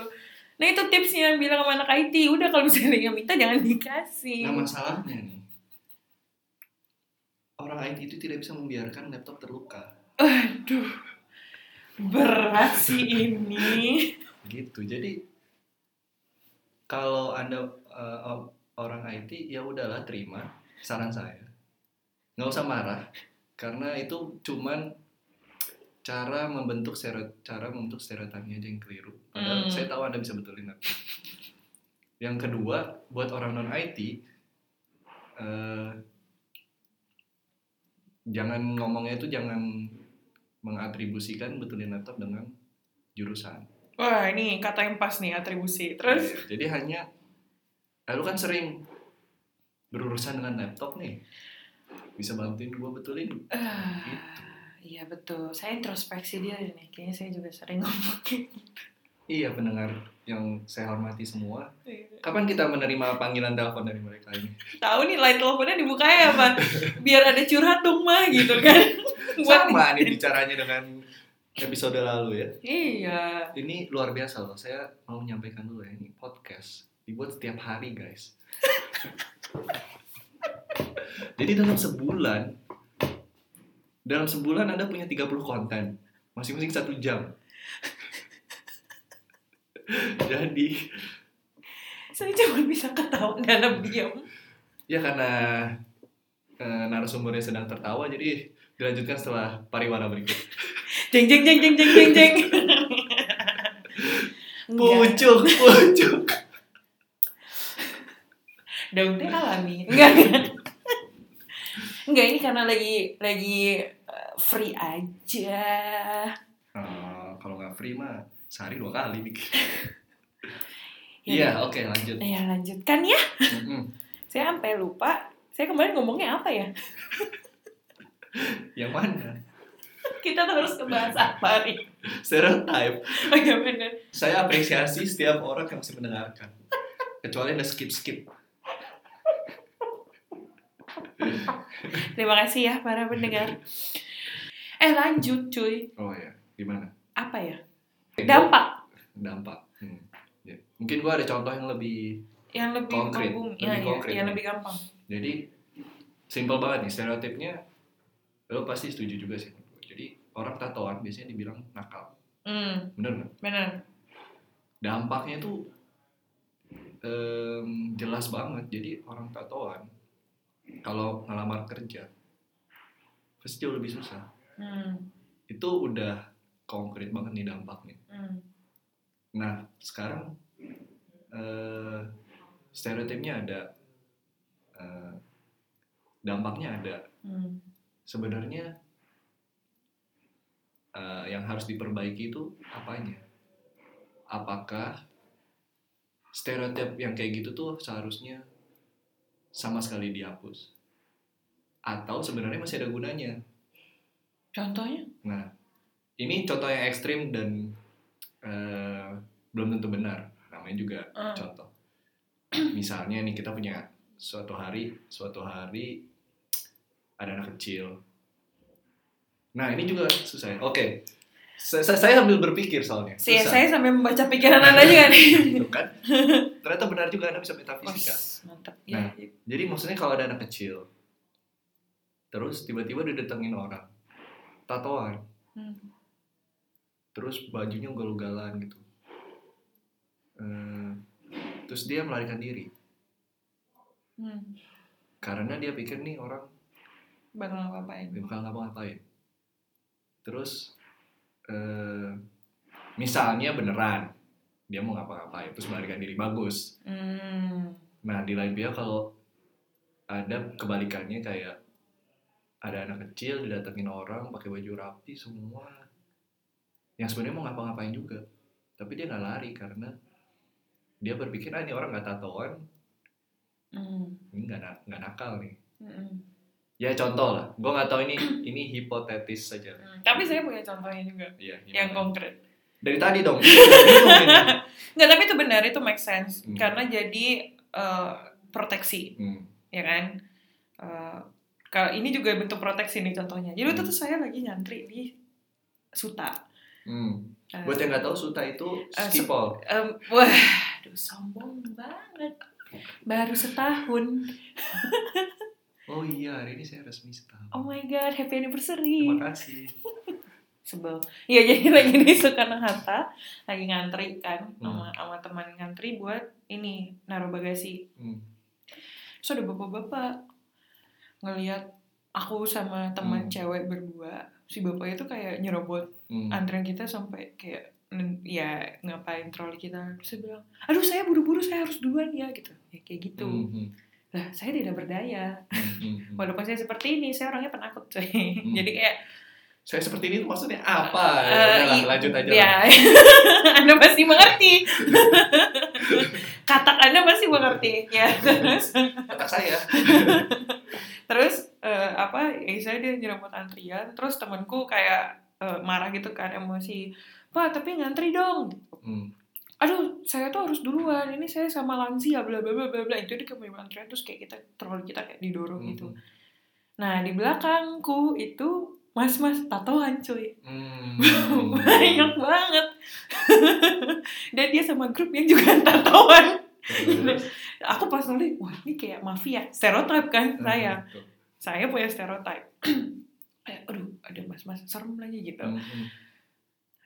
Nah itu tipsnya bilang sama anak IT udah kalau misalnya dia minta jangan dikasih. Nah masalahnya nih, orang IT itu tidak bisa membiarkan laptop terluka. Aduh berat sih ini. Gitu. Jadi kalau anda o- orang IT ya udahlah terima saran saya, nggak usah marah karena itu cuman cara membentuk stereo, cara membentuk stereotipnya aja yang keliru. Padahal Hmm. saya tahu anda bisa betulin. laptop. Yang kedua buat orang non IT eh, jangan ngomongnya itu jangan mengatribusikan betulin laptop dengan jurusan. Wah, ini kata yang pas nih atribusi. Terus Iya, jadi hanya eh, lu kan sering berurusan dengan laptop nih. Bisa bantuin gua betulin. ah, Gitu. iya betul. Saya introspeksi dia nih. Kayaknya saya juga sering ngomong. Iya pendengar yang saya hormati semua. Kapan kita menerima panggilan telepon dari mereka ini? Tahu nih line teleponnya dibuka ya, Pak. Biar ada curhat dong, mah gitu kan. Buat Sama nih bicaranya dengan episode lalu ya. Iya. Ini luar biasa loh. Saya mau menyampaikan dulu ya ini podcast dibuat setiap hari guys. Jadi dalam sebulan, dalam sebulan Anda punya 30 konten, masing-masing satu jam. Jadi Saya cuma bisa ketawa dalam diam. ya karena eh, narasumbernya sedang tertawa, jadi dilanjutkan setelah pariwara berikut. Jeng jeng jeng jeng jeng jeng jeng. Pucuk, pucuk. Daun teh alami. Enggak. Enggak ini karena lagi lagi uh, free aja. Eh, kalau nggak free mah sehari dua kali bikin. Ya, Iya, oke lanjut. Ya lanjutkan ya. Saya sampai lupa. Saya kemarin ngomongnya apa ya? Yang mana? Kita harus ngebahas apa nih? Stereotype. Iya bener. Saya apresiasi setiap orang yang masih mendengarkan. Kecuali ada skip-skip. Terima kasih ya para pendengar. Eh lanjut cuy. Oh ya, gimana? Apa ya? Dampak Dampak. Hmm. Ya. Mungkin gua ada contoh yang lebih yang lebih Konkret, lebih Ya, ya, konkret. yang lebih gampang. Jadi simple banget nih stereotipnya. Lo pasti setuju juga sih. Jadi orang tatoan biasanya dibilang nakal. Hmm, Bener nggak? bener. Dampaknya tuh em, jelas banget. Jadi orang tatoan kalau ngelamar kerja pasti jauh lebih susah. Hmm, Itu udah konkret banget nih dampaknya. hmm, Nah sekarang eh, stereotipnya ada, eh, dampaknya ada. hmm. Sebenarnya eh, yang harus diperbaiki itu apanya? Apakah stereotip yang kayak gitu tuh seharusnya sama sekali dihapus? Atau sebenarnya masih ada gunanya? Contohnya? Nah, ini contoh yang ekstrim dan eh, belum tentu benar. Namanya juga Hmm. contoh. Misalnya nih kita punya suatu hari, suatu hari ada anak kecil. Nah ini juga susah. ya. Oke, saya, saya- saya sambil berpikir soalnya. Saya, Susah. saya sampai membaca pikiran anda juga nih. Tuh kan? Ternyata benar juga anda bisa metafisika. Mantap. Nah. Ya, Jadi maksudnya kalau ada anak kecil, terus tiba-tiba didatengin orang, tatoan, Hmm. terus bajunya ugal-ugalan gitu. Eh, terus dia melarikan diri Hmm. karena dia pikir nih orang Bakal ngapain? bakal ngapa-ngapain. Terus eh, misalnya beneran dia mau ngapa-ngapain terus melarikan diri bagus. Hmm. Nah di lain pihak kalau ada kebalikannya kayak ada anak kecil didatengin orang pakai baju rapi semua yang sebenarnya mau ngapa-ngapain juga tapi dia nggak lari karena dia berpikir ah ini orang nggak tatoan Hmm. ini nggak na- nggak nakal nih Hmm. ya contoh lah gue nggak tahu ini ini hipotetis saja Hmm. Tapi saya punya contohnya juga Iya, yang konkret. Dari tadi dong. Nggak, tapi itu benar, itu make sense. Hmm. Karena jadi eh, proteksi, Hmm, ya kan? Eh, kalau ini juga bentuk proteksi nih contohnya. Jadi waktu Hmm. itu saya lagi nyantri di Suta. hmm. Eh, buat yang nggak tahu suta itu skipol em, wah, aduh sombong banget. Baru setahun. oh iya hari ini saya resmi setahun Oh my god, happy anniversary. terima kasih Sebel. Iya, jadi lagi di Soekarno Hatta, lagi ngantri kan sama Hmm. sama teman ngantri buat ini naruh bagasi. Hmm. Terus ada bapak-bapak ngelihat aku sama teman Hmm. cewek berdua. Si bapaknya tuh kayak nyerobot Hmm. antrian kita sampai kayak ya ngapain troli kita. Terus saya bilang, aduh saya buru-buru saya harus duluan ya gitu. Ya kayak gitu. Hmm, hmm, Lah saya tidak berdaya. hmm, hmm, hmm. Walaupun saya seperti ini, saya orangnya penakut coy. Hmm. Jadi kayak saya seperti ini tuh maksudnya apa? Ya, Eh, udahlah, i- lanjut aja. Ya, lah. Anda pasti mengerti. Katak Anda pasti mengerti. Ya. Otak saya. Terus eh, apa? Ya saya dia nyerempet antrian. Terus temanku kayak eh, marah gitu kan emosi. Pak, tapi ngantri dong. Hmm. Aduh, saya tuh harus duluan. Ini saya sama lansia, bla bla bla bla bla. Itu di antrian terus kayak kita terlalu kita kayak didorong gitu. Hmm. Nah di belakangku itu mas-mas tatoan cuy. Hmm. banyak banget dan dia sama grup yang juga tatoan Terus, aku pas nulis wah ini kayak mafia stereotip kan saya hmm, tuh. saya punya stereotip kayak aduh ada mas-mas serem lagi gitu Hmm, hmm.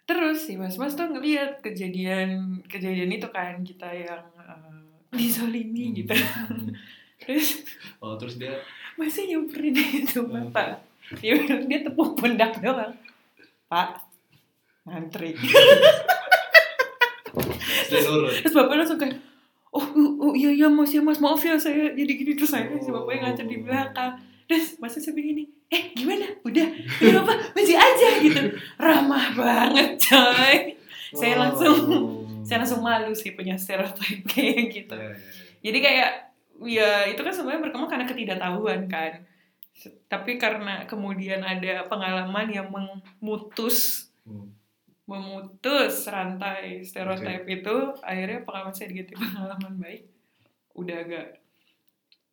terus si mas-mas tuh ngeliat kejadian kejadian itu kan kita yang eh, dizolimi gitu Hmm. terus Oh, terus dia masih nyamperin itu Hmm. bapak dia bilang dia tepuk pundak doang. Pak ngantri. Terus bapak langsung kayak oh, oh, oh iya iya mas ya mas maaf ya saya jadi gini. Terus saya si bapaknya ngantri di belakang. Terus masa saya begini eh gimana? Udah? Udah bapak masih aja? Gitu. Ramah banget coy. Saya langsung- Oh. saya langsung malu sih punya stereotip kayak gitu. Ya, ya, ya. jadi kayak ya itu kan sebenarnya berkembang karena ketidaktahuan kan tapi karena kemudian ada pengalaman yang memutus Hmm. memutus rantai stereotip itu akhirnya pengalaman saya diganti pengalaman baik udah agak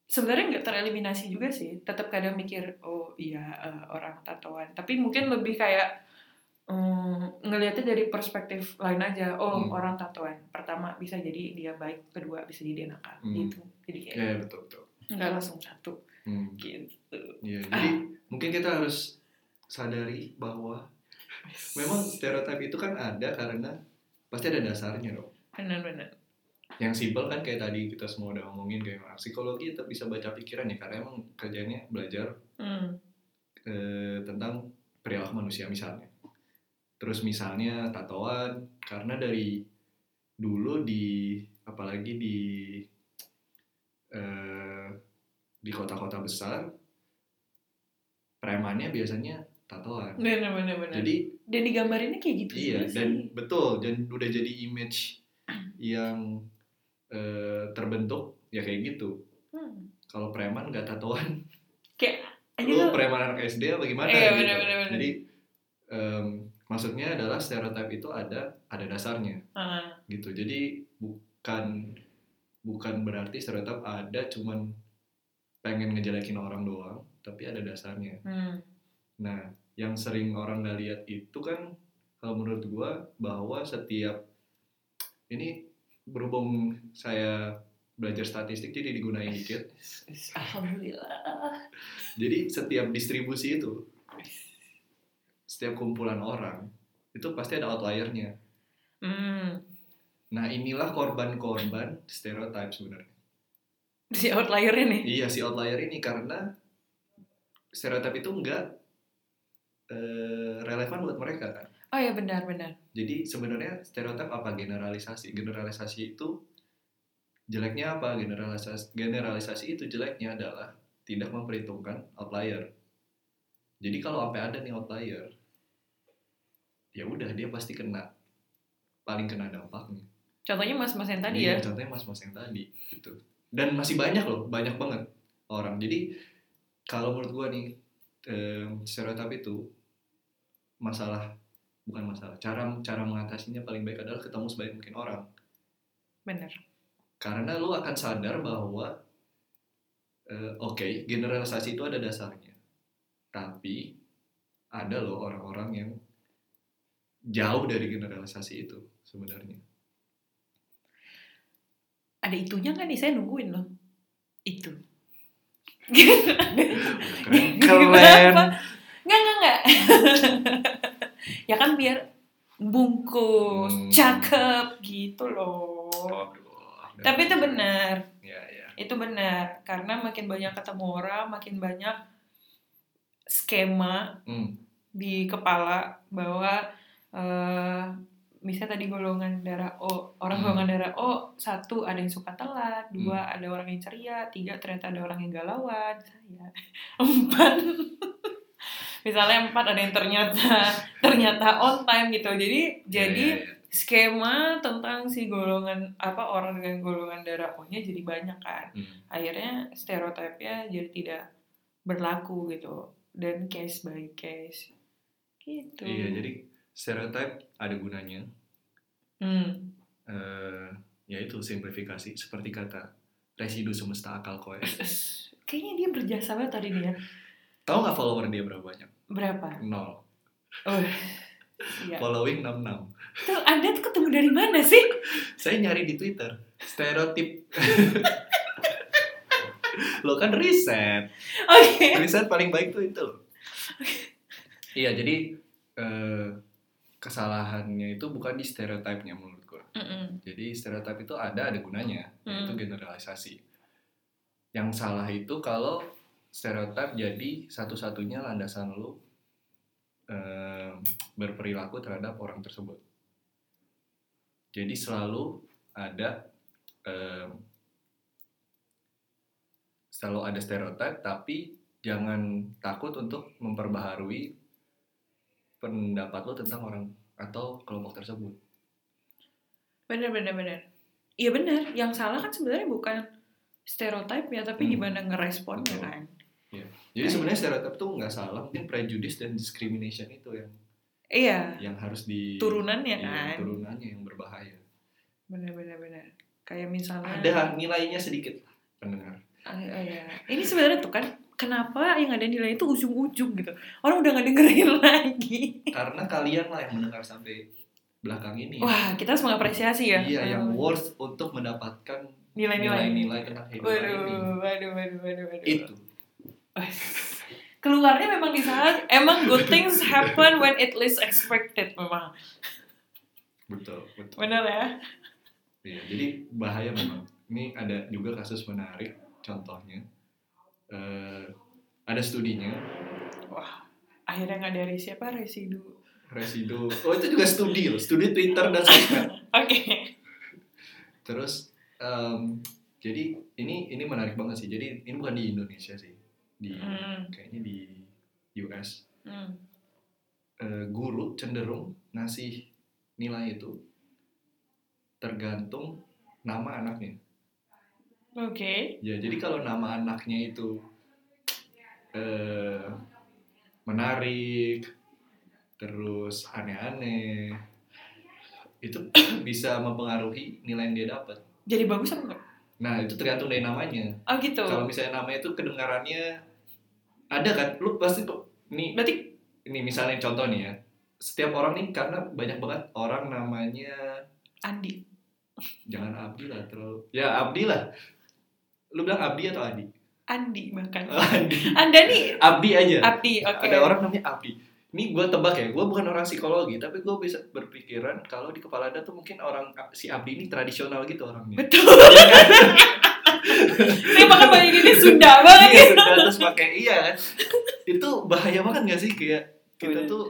sebenarnya nggak tereliminasi juga sih tetap kadang mikir oh iya eh, orang tatoan tapi mungkin lebih kayak mm, ngelihatnya dari perspektif lain aja oh Hmm. orang tatoan pertama bisa jadi dia baik kedua bisa jadi dia nakal Hmm. gitu jadi kayak Ya, betul betul. nggak langsung satu Hmm. gitu Iya, Ah. jadi mungkin kita harus sadari bahwa memang stereotip itu kan ada karena pasti ada dasarnya dong. benar-benar Yang simpel kan kayak tadi kita semua udah ngomongin kayak orang psikologi tetap bisa baca pikiran ya karena emang kerjanya belajar hmm. eh, tentang perilaku manusia misalnya. Terus misalnya tatoan karena dari dulu di apalagi di eh, di kota-kota besar premannya biasanya tatoan. benar-benar benar Jadi dan digambarinnya kayak gitu iya juga dan sih. betul dan udah jadi image yang eh, terbentuk ya kayak gitu. Hmm. Kalau preman nggak tatoan Aja lu preman anak SD apa gimana Iya, gitu. bener, bener, bener. Jadi em, maksudnya adalah stereotip itu ada ada dasarnya ah, gitu. Jadi bukan bukan berarti stereotip ada cuman pengen ngejelekin orang doang, tapi ada dasarnya. hmm. Nah, yang sering orang nggak lihat itu kan kalau menurut gua bahwa setiap ini berhubung saya belajar statistik jadi digunain dikit. alhamdulillah Jadi setiap distribusi itu setiap kumpulan orang itu pasti ada outliernya. hmm. Nah inilah korban-korban stereotip sebenarnya. si outliernya nih Iya si outlier ini karena stereotip itu enggak eh, relevan buat mereka kan. oh ya benar benar Jadi sebenarnya stereotip apa generalisasi? Generalisasi itu jeleknya apa? Generalisasi generalisasi itu jeleknya adalah tidak memperhitungkan outlier. Jadi kalau sampai ada nih outlier, ya udah dia pasti kena paling kena dampaknya. contohnya mas-mas yang tadi Iya, ya Contohnya mas-mas yang tadi gitu. Dan masih banyak loh, banyak banget orang. Jadi kalau menurut gua nih em, stereotip itu masalah bukan masalah. Cara cara mengatasinya paling baik adalah ketemu sebaik mungkin orang. benar Karena lu akan sadar bahwa eh, oke, generalisasi itu ada dasarnya. Tapi ada loh orang-orang yang jauh dari generalisasi itu sebenarnya. ada itunya kan nih saya nungguin loh itu Keren. Kenapa? Nggak, nggak, nggak. ya kan biar bungkus, Hmm. cakep gitu loh. Aduh, Tapi itu benar, Ya, ya. itu benar. Karena makin banyak ketemu orang, makin banyak skema Hmm. di kepala bahwa eh misalnya tadi golongan darah O, orang Hmm. golongan darah O satu ada yang suka telat, dua ada orang yang ceria, tiga ternyata ada orang yang galauan, saya empat. Misalnya empat ada yang ternyata ternyata on time gitu. Jadi jadi Iya, iya, iya. skema tentang si golongan apa orang dengan golongan darah O-nya jadi banyak kan. Hmm. akhirnya stereotipnya jadi tidak berlaku gitu. Dan case by case. Gitu. Iya, jadi stereotip ada gunanya. hmm. eh yaitu simplifikasi seperti kata residu semesta akal koes. kayaknya dia berjasa banget tadi dia Tahu nggak follower dia berapa banyak? berapa Nol. oh iya. Following 66. tuh anda tuh ketemu dari mana sih Saya nyari di Twitter. Stereotip. Lo kan riset. oke Riset paling baik tuh itu loh. Iya, jadi eh, kesalahannya itu bukan di stereotipnya menurut gue. Mm-mm. Jadi stereotip itu ada ada gunanya, yaitu Hmm. generalisasi. Yang salah itu kalau stereotip jadi satu-satunya landasan lu em, berperilaku terhadap orang tersebut. Jadi selalu ada em, selalu ada stereotip, tapi jangan takut untuk memperbaharui pendapat lu tentang orang atau kelompok tersebut. bener bener bener iya bener yang salah kan sebenarnya bukan stereotip ya tapi Hmm. gimana ngeresponnya Betul. kan Jadi sebenarnya stereotip tuh nggak salah, mungkin prejudice dan discrimination itu yang iya yang harus di turunannya iya, kan turunannya yang berbahaya. bener bener bener kayak misalnya Ada nilainya sedikit pendengar. Ah, iya. ini sebenarnya tuh kan kenapa yang ada nilai itu ujung-ujung gitu orang udah nggak dengerin lagi Karena kalian lah yang mendengar sampai belakang ini. wah kita harus mengapresiasi ya Iya, yang Eh, worth untuk mendapatkan nilai-nilai ini nilai-nilai tentang ini. waduh waduh waduh waduh waduh Itu. Keluarnya memang di saat emang good things happen when it least expected memang Betul, betul. bener ya Iya, jadi bahaya memang. Ini ada juga kasus menarik, contohnya. Eh, ada studinya, wah akhirnya nggak dari siapa residu residu. Oh itu juga studi loh, studi Twitter dan sosmed. oke Terus em, jadi ini ini menarik banget sih. Jadi ini bukan di Indonesia sih, di Hmm. kayaknya di US. Hmm. Eh, guru cenderung ngasih nilai itu tergantung nama anaknya. Oke Ya jadi kalau nama anaknya itu eh, menarik, terus aneh-aneh, itu bisa mempengaruhi nilai yang dia dapat. jadi bagus apa enggak Nah itu tergantung dari namanya. oh gitu Kalau misalnya namanya itu kedengarannya ada kan, lu pasti nih berarti ini misalnya contoh nih ya, setiap orang nih karena banyak banget orang namanya Andi jangan Abdi lah terlalu, ya Abdi lah. Lu bilang Abdi atau Adi? Andi bahkan Adi. anda nih Abdi aja. Abdi oke Ada orang namanya Abdi. Ini gue tebak ya, gue bukan orang psikologi, tapi gue bisa berpikiran kalau di kepala Anda tuh mungkin orang si Abdi ini tradisional gitu orangnya. betul saya makan banyak gini Sunda banget iya, ya sudah terus pakai iya kan. Itu bahaya banget gak sih kayak kita Bener. tuh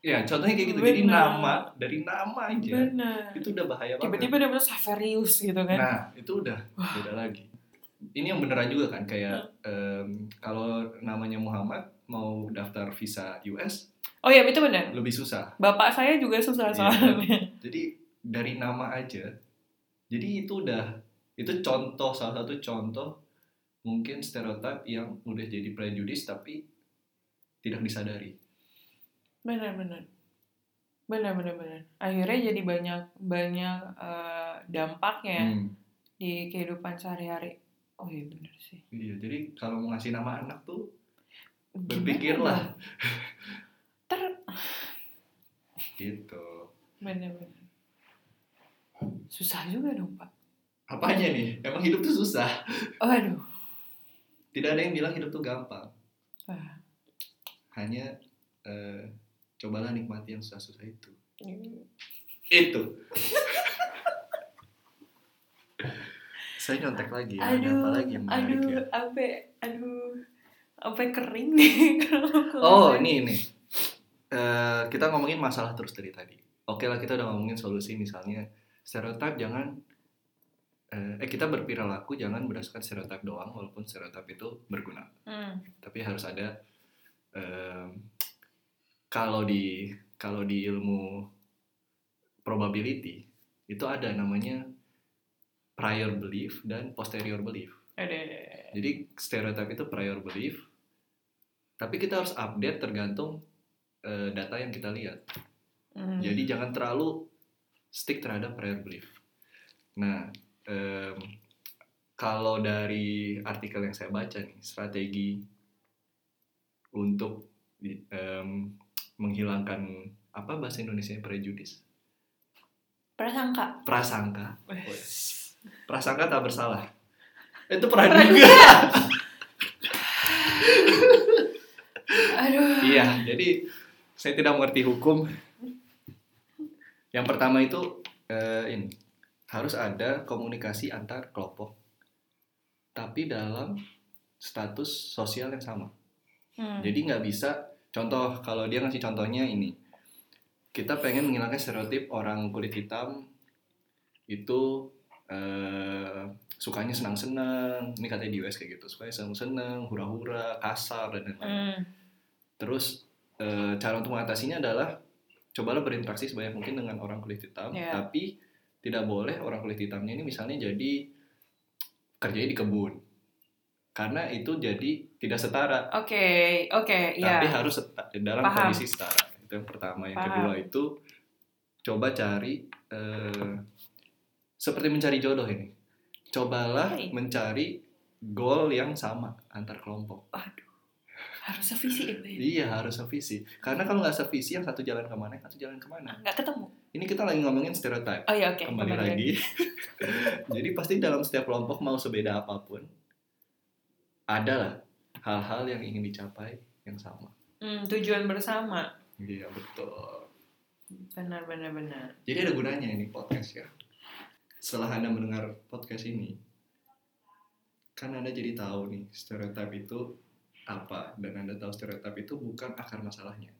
ya contohnya kayak gitu. Jadi Bener. nama dari nama aja benar itu udah bahaya banget. tiba-tiba dia bilang Saverius gitu kan Nah, itu udah beda lagi. Ini yang beneran juga kan kayak em, kalau namanya Muhammad mau daftar visa US oh ya itu benar lebih susah. bapak saya juga susah Iya. soalnya Jadi dari nama aja. Jadi itu udah itu contoh salah satu contoh mungkin stereotip yang udah jadi prejudis tapi tidak disadari. benar benar benar benar benar akhirnya jadi banyak banyak eh, dampaknya Hmm, di kehidupan sehari-hari oh iya benar sih iya, jadi kalau mau ngasih nama anak tuh Gimana berpikirlah dong? ter gitu. benar benar susah juga dong pak Apanya nih? Emang hidup tuh susah. oh, aduh Tidak ada yang bilang hidup tuh gampang. Wah. Hanya eh, cobalah nikmati yang susah-susah itu. Hmm. Itu. Saya nyontek lagi ya. ada aduh apa lagi yang menarik aduh ya? apa aduh apa kering nih Oh ini ini. Eh, kita ngomongin masalah terus dari tadi. Oke lah kita udah ngomongin solusi misalnya stereotip jangan eh, eh kita berperilaku jangan berdasarkan stereotip doang walaupun stereotip itu berguna. Hmm. Tapi harus ada em, kalau di kalau di ilmu probability itu ada namanya prior belief dan posterior belief. Ada. Jadi stereotype itu prior belief, tapi kita harus update tergantung eh, data yang kita lihat. Hmm. Jadi jangan terlalu stick terhadap prior belief. Nah, em, kalau dari artikel yang saya baca nih, strategi untuk em, menghilangkan apa bahasa Indonesia prejudis, prasangka. prasangka. Prasangka tak bersalah. Itu pernah juga. Aduh. Iya, jadi saya tidak mengerti hukum. Yang pertama itu eh, ini harus ada komunikasi antar kelompok, tapi dalam status sosial yang sama. Hmm. Jadi nggak bisa. Contoh kalau dia ngasih contohnya ini, kita pengen menghilangkan stereotip orang kulit hitam itu eh, sukanya senang-senang. Ini katanya di US kayak gitu, sukanya senang-senang, hura-hura, kasar dan lain-lain. Hmm. Terus eh, cara untuk mengatasinya adalah cobalah berinteraksi sebanyak mungkin dengan orang kulit hitam, Iya. tapi tidak boleh orang kulit hitamnya ini misalnya jadi kerjanya di kebun. Karena itu jadi tidak setara, Oke, oke, iya. tapi harus seta- dalam Paham. kondisi setara. Itu yang pertama. Yang Paham. kedua itu coba cari eh, seperti mencari jodoh ini. Cobalah Oke. mencari goal yang sama antar kelompok. Harus sevisi ya, Bay? Iya harus sevisi. Karena kalau nggak sevisi yang satu jalan ke mana, yang satu jalan ke mana. Nggak ketemu. Ini kita lagi ngomongin stereotype. Oh iya, oke. Kembali lagi. Jadi pasti dalam setiap kelompok mau sebeda apa pun, ada lah hal-hal yang ingin dicapai yang sama. Hmm, tujuan bersama. Iya betul. Benar, benar, benar. Jadi ada gunanya ini podcast ya. Setelah anda mendengar podcast ini, kan anda jadi tahu nih stereotype itu apa dan anda tahu stereotype itu bukan akar masalahnya.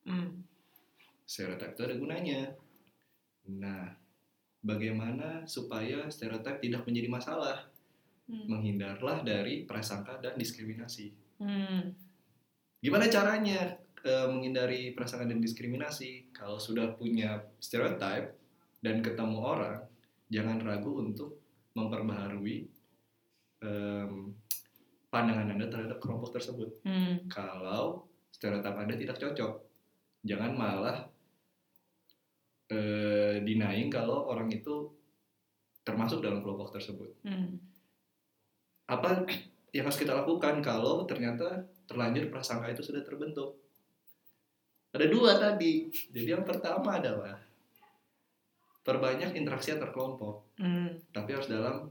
Hmm. stereotip itu ada gunanya. Nah, bagaimana supaya stereotip tidak menjadi masalah? Hmm. Menghindarlah dari prasangka dan diskriminasi. Hmm. Gimana caranya eh, menghindari prasangka dan diskriminasi? Kalau sudah punya stereotip dan ketemu orang, jangan ragu untuk memperbaharui em, pandangan Anda terhadap kelompok tersebut. Hmm. kalau stereotip Anda tidak cocok. Jangan malah eh, denying kalau orang itu termasuk dalam kelompok tersebut. Hmm. Apa yang harus kita lakukan kalau ternyata terlanjur prasangka itu sudah terbentuk? Ada dua tadi. Jadi yang pertama adalah perbanyak interaksi antar kelompok, Hmm. tapi harus dalam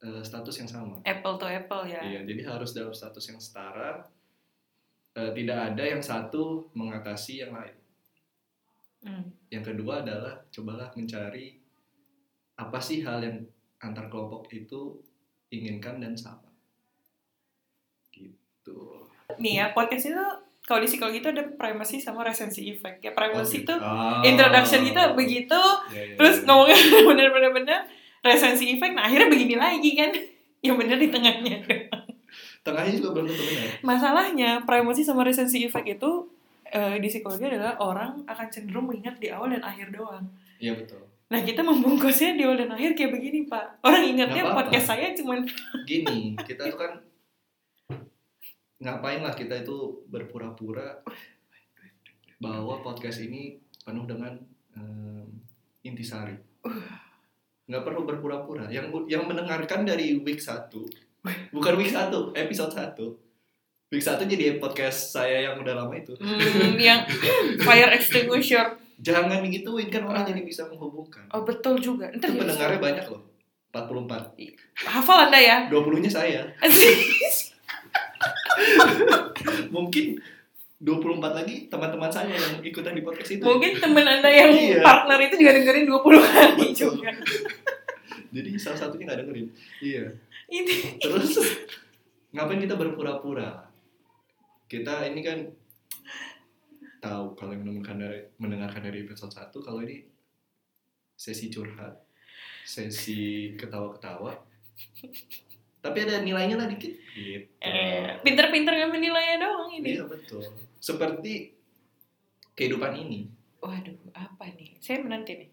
eh, status yang sama. Apple to apple ya. Iya, jadi harus dalam status yang setara. Eh, tidak ada yang satu mengatasi yang lain. Hmm. Yang kedua adalah cobalah mencari apa sih hal yang antar kelompok itu inginkan dan sama. Gitu. Nih ya, podcast itu kalau di psikologi itu ada primacy sama resensi effect. Ya primacy itu Ah. introduction kita begitu, Ya, ya, terus ya. ngomongnya bener-bener bener resensi effect. Nah akhirnya begini lagi kan, yang bener di tengahnya. Tengahnya juga belum tentu benar. Masalahnya primacy sama resensi effect itu eh, di psikologi adalah orang akan cenderung mengingat di awal dan akhir doang. Iya betul. Nah kita membungkusnya di awal dan akhir kayak begini pak. Orang ingatnya podcast saya cuman Gini, kita tuh kan ngapain lah kita itu berpura-pura bahwa podcast ini penuh dengan em, intisari. Nggak perlu berpura-pura. Yang yang mendengarkan dari week 1 bukan week 1, episode 1. Week 1 jadi podcast saya yang udah lama itu. hmm, yang fire extinguisher. Jangan digituin kan orang jadi bisa menghubungkan. Oh betul juga. Ntar Itu jadi- pendengarnya banyak loh. 44. hafal anda ya. 20-nya saya. Mungkin 24 lagi teman-teman saya yang ikutan di podcast itu. Mungkin temen anda yang Iya. partner itu juga dengerin 20 kali juga. Jadi salah satunya nggak dengerin. Iya. Ini. Terus ngapain kita berpura-pura? Kita ini kan tahu kalau yang mendengarkan dari mendengarkan dari episode 1 kalau ini sesi curhat, sesi ketawa-ketawa. Tapi ada nilainya lah dikit. Gitu. Eh, pinter-pinter nggak menilainya doang ini. Iya betul. Seperti kehidupan ini. Waduh, apa nih? Saya menanti nih.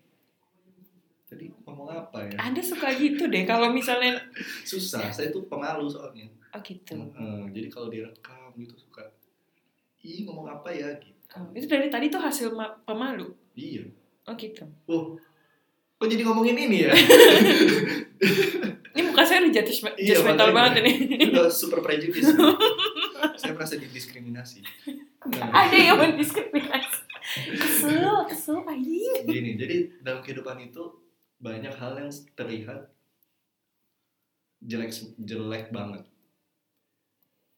Tadi ngomong apa ya? Anda suka gitu deh kalau misalnya Susah, saya tuh pemalu soalnya. oh gitu. Heeh, jadi kalau direkam gitu suka, ih ngomong apa ya? Gitu. Oh, itu dari tadi tuh hasil ma- pemalu. Iya. Oh gitu. Oh, kok jadi ngomongin ini ya? Ini muka saya udah jatuh Iya, judgmental makanya. banget ini. Udah super prejudice. saya merasa didiskriminasi. Ada yang mendiskriminasi. Kesel, kesel anjing. gini, jadi dalam kehidupan itu banyak hal yang terlihat jelek jelek banget.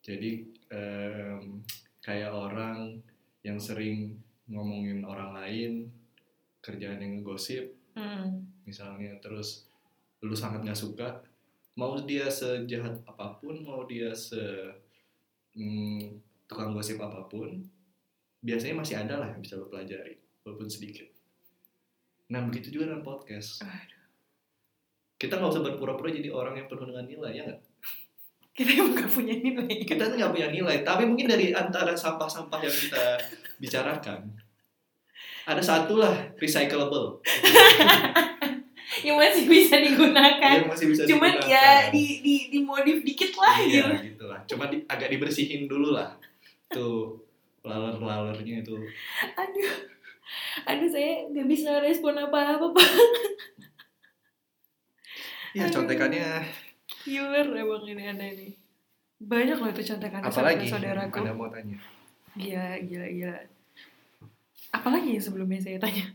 Jadi em, kayak orang yang sering ngomongin orang lain, kerjaan yang ngegosip, Hmm. misalnya terus lu sangat nggak suka mau dia sejahat apa pun mau dia se mm, tukang gosip apa pun biasanya masih ada lah yang bisa lo pelajari walaupun sedikit nah begitu juga dengan podcast Aduh. kita nggak usah berpura-pura jadi orang yang penuh dengan nilai ya nggak Kita emang gak punya nilai. kita tuh nggak punya nilai tapi mungkin dari antara sampah-sampah yang kita bicarakan ada satu lah recyclable yang masih bisa digunakan. yang masih bisa Cuman digunakan. ya di di dimodif dikit lah gitu. iya gitu lah cuma di- agak dibersihin dulu lah tuh laler-lalernya itu Aduh. Aduh saya nggak bisa respon apa-apa Pak. ya contekannya Killer emang ini ada ini. Banyak loh itu contekan apalagi saudaraku. anda mau tanya Gila, gila, gila. Apalagi yang sebelumnya saya tanya?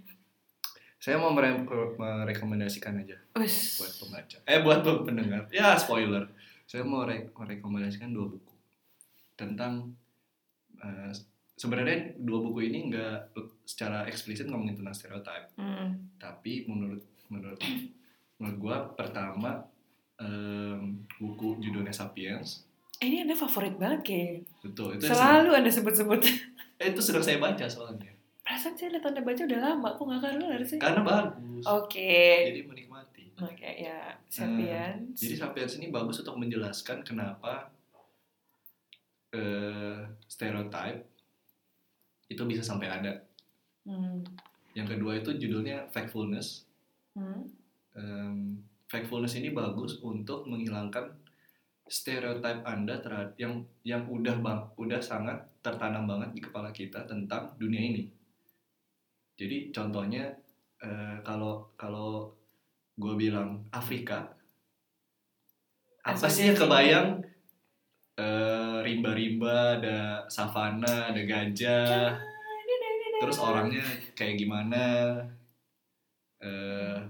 saya mau mere- merekomendasikan aja Wes. buat pembaca eh buat pendengar ya spoiler saya mau re- merekomendasikan dua buku tentang eh, sebenarnya dua buku ini nggak secara eksplisit ngomongin tentang stereotip Hmm. tapi menurut menurut menurut gua pertama em, buku judulnya Sapiens Eh, ini anda favorit banget kayak. betul itu Selalu anda sebut-sebut. eh, itu sedang saya baca soalnya Perasaan saya lihat anda baca udah lama, kok nggak keluar sih? karena bagus Oke. jadi menikmati Oke ya, Sapiens. jadi Sapiens ini bagus untuk menjelaskan kenapa eh, stereotype itu bisa sampai ada Hmm. yang kedua itu judulnya factfulness Hmm. Em, factfulness ini bagus untuk menghilangkan stereotip anda terhadap yang yang udah bang udah sangat tertanam banget di kepala kita tentang dunia ini jadi contohnya eh, kalau kalau gue bilang Afrika apa sih yang kebayang? Eh, rimba-rimba ada savana ada gajah terus orangnya kayak gimana? Eh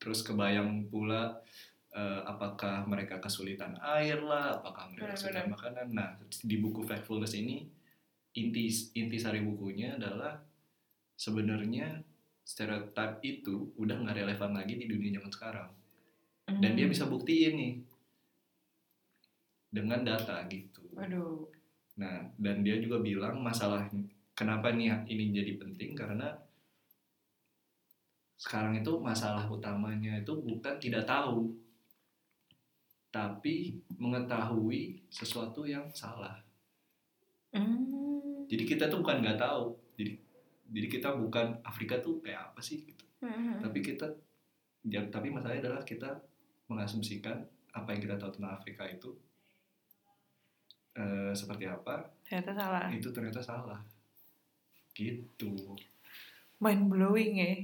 terus kebayang pula eh, apakah mereka kesulitan air lah apakah mereka kesulitan makanan? Nah di buku Factfulness ini inti inti sari bukunya adalah sebenarnya stereotip itu udah nggak relevan lagi di dunia zaman sekarang dan dia Hmm. bisa buktiin nih dengan data gitu Waduh. Nah, dan dia juga bilang masalah kenapa nih ini jadi penting karena sekarang itu masalah utamanya itu bukan tidak tahu, tapi mengetahui sesuatu yang salah. Hmm. Jadi kita tuh bukan nggak tahu, jadi jadi kita bukan Afrika tuh kayak apa sih gitu. Hmm. Tapi kita ya, tapi masalahnya adalah kita mengasumsikan apa yang kita tahu tentang Afrika itu eh, seperti apa Ternyata salah. itu ternyata salah gitu Mind blowing ya.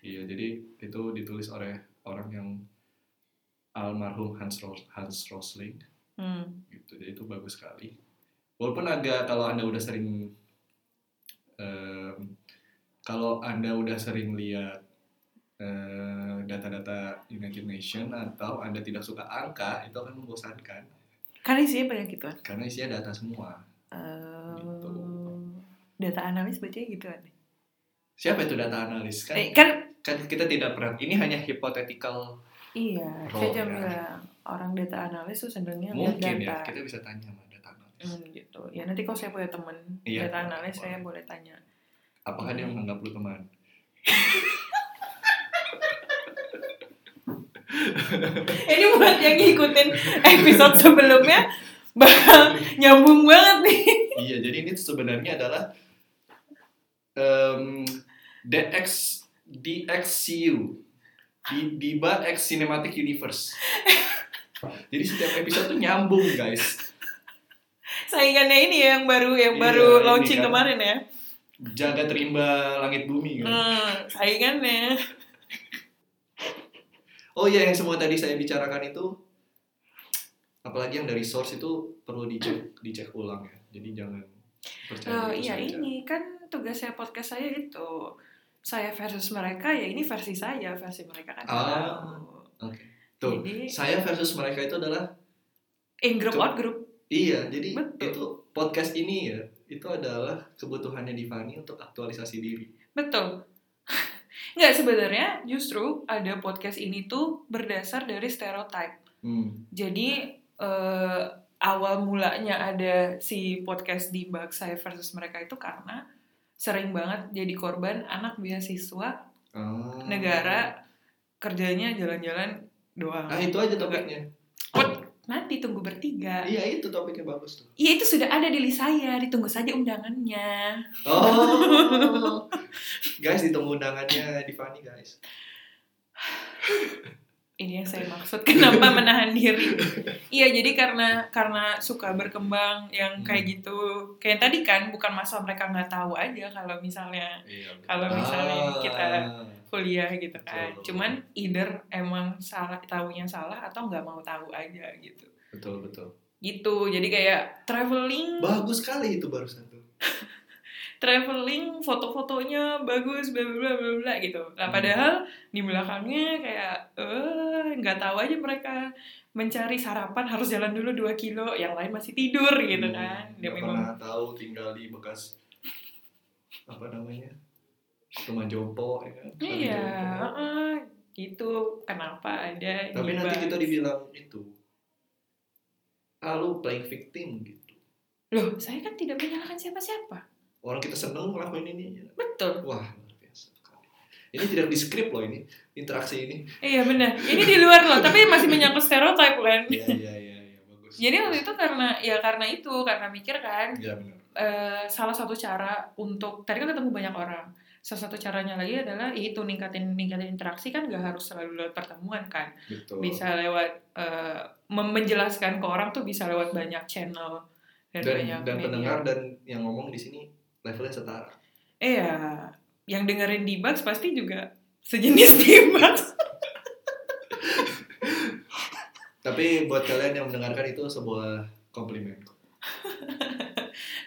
iya jadi itu ditulis oleh orang yang almarhum Hans Ros Hans Rosling Hmm. gitu jadi itu bagus sekali walaupun agak kalau anda udah sering em, kalau anda udah sering lihat eh, data-data United Nation atau anda tidak suka angka itu akan membosankan Kali sih banyak gituan. karena isinya data semua Eh, Gitu. Data analis bacanya gituan. siapa itu data analis kan Eh, kan kan kita tidak pernah ini hanya hypothetical iya, Oh, saya ya. bilang orang data analis tuh senangnya lihat mungkin ya data. kita bisa tanya Hmm, gitu. Ya nanti kalau saya punya temen Iya. data analis saya boleh tanya. apakah dia menganggap lu teman Ini buat yang ngikutin episode sebelumnya bakal nyambung banget nih. iya jadi ini sebenarnya adalah em, DX DXCU di Diba X Cinematic Universe. Jadi setiap episode tuh nyambung guys. Saingannya ini ya yang baru yang Iya, baru launching kan. kemarin ya. Jaga terimba langit bumi kan. Hmm, saingannya. Oh iya yang semua tadi saya bicarakan itu apalagi yang dari source itu perlu dicek dicek ulang ya. Jadi jangan percaya Oh iya saja. ini kan tugasnya podcast saya itu saya versus mereka ya ini versi saya versi mereka kan Ah, tahu. Tuh, Jadi saya versus mereka itu adalah in group out group iya, jadi Betul. itu podcast ini ya, itu adalah kebutuhannya Divani untuk aktualisasi diri. betul. Nggak sebenarnya justru ada podcast ini tuh berdasar dari stereotype. Hmm. Jadi eh, awal mulanya ada si podcast di bug saya versus mereka itu karena sering banget jadi korban anak beasiswa Ah. negara kerjanya jalan-jalan doang. Ah itu aja topiknya. Nanti tunggu bertiga. Iya itu topiknya bagus tuh. Iya itu sudah ada di list saya, ditunggu saja undangannya. Oh, guys ditunggu undangannya Divani guys. Ini yang saya maksud kenapa menahan diri. Iya jadi karena karena suka berkembang yang kayak Hmm. gitu. Kayak tadi kan bukan masalah mereka nggak tahu aja kalau misalnya Iya. Kalau misalnya kita- Ah. kuliah gitu kan. Betul. Cuman either emang salah tahunya salah atau nggak mau tahu aja gitu. betul betul. Gitu. Jadi kayak traveling Bagus sekali itu barusan tuh. traveling foto-fotonya bagus bla bla bla bla gitu. Nah Hmm. padahal di belakangnya kayak eh nggak tahu aja mereka mencari sarapan harus jalan dulu 2 kilo, yang lain masih tidur gitu Hmm, kan. nggak Demi pernah tahu tinggal di bekas apa namanya rumah jompo ya kan? Iya, jompo. heeh, gitu. Kenapa ada Tapi nanti kita dibilang itu, ah lu playing victim gitu. Loh, saya kan tidak menyalahkan siapa-siapa. Orang kita seneng ngelakuin ini. Betul. wah luar biasa sekali. Ini tidak di script loh ini interaksi ini. Iya benar. Ini di luar loh, tapi masih menyangkut stereotip kan. Iya iya iya iya bagus. Jadi waktu itu karena ya karena itu karena mikir kan Iya benar. eh, salah satu cara untuk tadi kan ketemu banyak orang. Salah satu caranya lagi adalah itu ningkatin ningkatin interaksi kan gak harus selalu lewat pertemuan kan. Betul. Bisa lewat eh, mem- menjelaskan ke orang tuh bisa lewat banyak channel dan, Dan banyak dan media. pendengar dan yang ngomong di sini levelnya setara. Iya, yang dengerin di Bugs pasti juga sejenis di Bugs. Tapi buat kalian yang mendengarkan itu sebuah komplimen.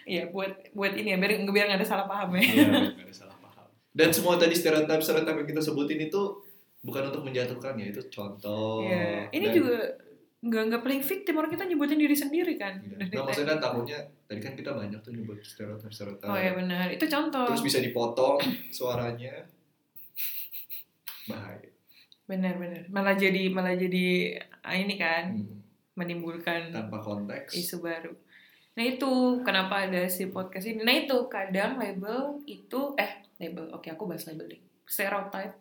Iya, buat buat ini ya, biar biar nggak ada salah paham ya. Iya, nggak ada salah paham. Dan semua tadi stereotip stereotip yang kita sebutin itu bukan untuk menjatuhkan ya, itu contoh. Iya, ini Dan- juga nggak nggak playing victim orang kita nyebutin diri sendiri kan. Dari Nah, maksudnya kan takutnya tadi kan kita banyak tuh nyebut stereotip stereotip. Oh ya benar, itu contoh. Terus bisa dipotong suaranya. Bahaya. Benar-benar, malah jadi malah jadi ah, ini kan Hmm. menimbulkan Tanpa konteks. isu baru. Nah itu kenapa ada si podcast ini. Nah itu kadang label itu eh label, oke aku bahas label deh. Stereotype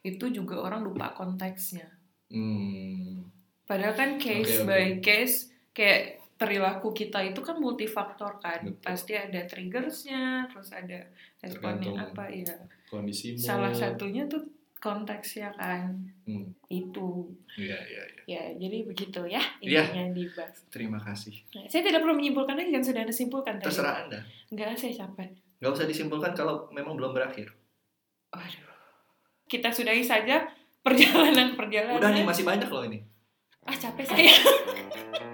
itu juga orang lupa konteksnya. Hmm. Padahal kan case oke. by case kayak perilaku kita itu kan multifaktor kan. Betul. Pasti ada triggersnya, terus ada responnya apa ya. Kondisi mood. Salah satunya tuh konteksnya kan. Hmm. Itu. Iya, iya, iya. Ya, jadi begitu ya Iya. intinya dibahas. Terima kasih. Nah, saya tidak perlu menyimpulkan lagi kan sudah anda simpulkan tadi. Terserah Anda. Enggak, saya capek. Nggak usah disimpulkan kalau memang belum berakhir. Aduh. Kita sudahi saja perjalanan-perjalanan. Udah nih masih banyak loh ini. Ah, capek saya.